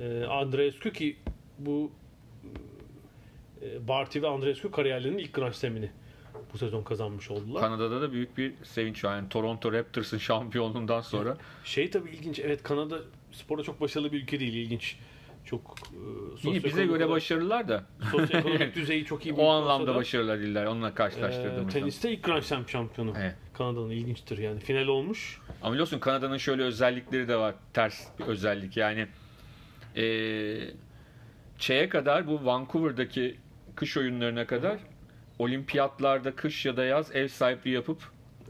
[SPEAKER 1] e, Andreescu ki bu e, Barty ve Andreescu kariyerlerinin ilk Grand Slam'ini bu sezon kazanmış oldular.
[SPEAKER 2] Kanada'da da büyük bir sevinç var. Yani Toronto Raptors'ın *laughs* şampiyonluğundan sonra
[SPEAKER 1] Şey tabii ilginç. Evet Kanada sporda çok başarılı bir ülke değil. ilginç. Çok e, sosyoekonomik
[SPEAKER 2] bize göre başarılılar da
[SPEAKER 1] sosyoekonomik *laughs* düzeyi çok iyi
[SPEAKER 2] o anlamda
[SPEAKER 1] da,
[SPEAKER 2] başarılar. Onunla
[SPEAKER 1] e,
[SPEAKER 2] karşılaştırdığımızda.
[SPEAKER 1] teniste ilk Grand Slam şampiyonu.
[SPEAKER 2] Evet.
[SPEAKER 1] Kanada'nın ilginçtir yani. Final olmuş.
[SPEAKER 2] Ama biliyorsun Kanada'nın şöyle özellikleri de var. Ters bir özellik. Yani eee şeye kadar bu Vancouver'daki kış oyunlarına kadar olimpiyatlarda kış ya da yaz ev sahipliği yapıp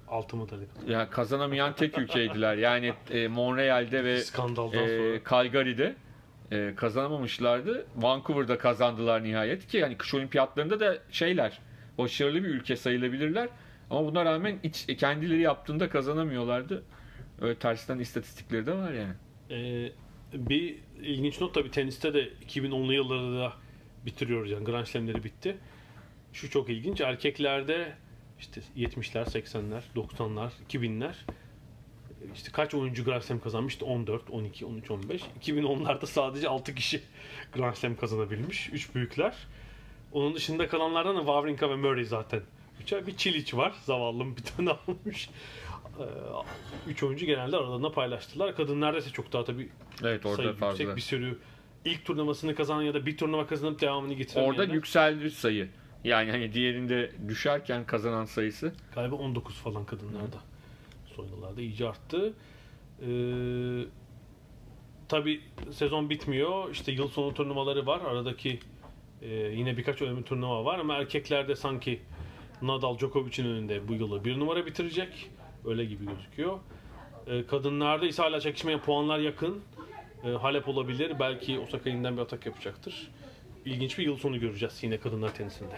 [SPEAKER 1] Altı madalya.
[SPEAKER 2] yani kazanamayan tek ülkeydiler. Yani e, Montreal'de ve
[SPEAKER 1] Skandaldan
[SPEAKER 2] e,
[SPEAKER 1] sonra.
[SPEAKER 2] Calgary'de e, kazanamamışlardı. Vancouver'da kazandılar nihayet ki yani kış olimpiyatlarında da şeyler başarılı bir ülke sayılabilirler. Ama buna rağmen iç, kendileri yaptığında kazanamıyorlardı. Öyle tersten istatistikleri de var yani.
[SPEAKER 1] E, bir ilginç not tabii teniste de 2010'lu yıllarda da bitiriyoruz yani Grand Slam'leri bitti. Şu çok ilginç. Erkeklerde işte 70'ler, 80'ler, 90'lar, 2000'ler işte kaç oyuncu Grand Slam kazanmış? İşte 14, 12, 13, 15. 2010'larda sadece 6 kişi *laughs* Grand Slam kazanabilmiş. 3 büyükler. Onun dışında kalanlardan da Wawrinka ve Murray zaten. Üçer bir Çiliç var. Zavallım bir tane *laughs* almış. 3 oyuncu genelde aralarında paylaştılar. Kadınlarda ise çok daha tabii
[SPEAKER 2] Evet orada
[SPEAKER 1] sayı
[SPEAKER 2] fazla.
[SPEAKER 1] yüksek bir sürü ilk turnuvasını kazanan ya da bir turnuva kazanıp devamını getiremeyenler.
[SPEAKER 2] Orada yükseldi sayı. Yani hani diğerinde düşerken kazanan sayısı.
[SPEAKER 1] Galiba 19 falan kadınlarda. Son yıllarda iyice arttı. Ee, Tabi sezon bitmiyor. İşte yıl sonu turnuvaları var. Aradaki e, yine birkaç önemli turnuva var ama erkeklerde sanki Nadal Djokovic'in önünde bu yılı bir numara bitirecek. Öyle gibi gözüküyor. Ee, kadınlarda ise hala çekişmeye puanlar yakın. Ee, Halep olabilir. Belki Osaka bir atak yapacaktır. İlginç bir yıl sonu göreceğiz yine kadınlar tenisinde.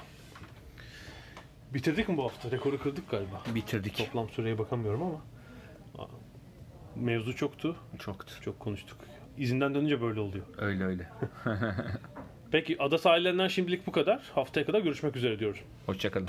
[SPEAKER 1] Bitirdik mi bu hafta? Rekoru kırdık galiba.
[SPEAKER 2] Bitirdik.
[SPEAKER 1] Toplam süreye bakamıyorum ama. Mevzu çoktu.
[SPEAKER 2] Çoktu.
[SPEAKER 1] Çok konuştuk. İzinden dönünce böyle oluyor.
[SPEAKER 2] Öyle öyle. *laughs*
[SPEAKER 1] Peki ada sahillerinden şimdilik bu kadar. Haftaya kadar görüşmek üzere diyoruz.
[SPEAKER 2] Hoşçakalın.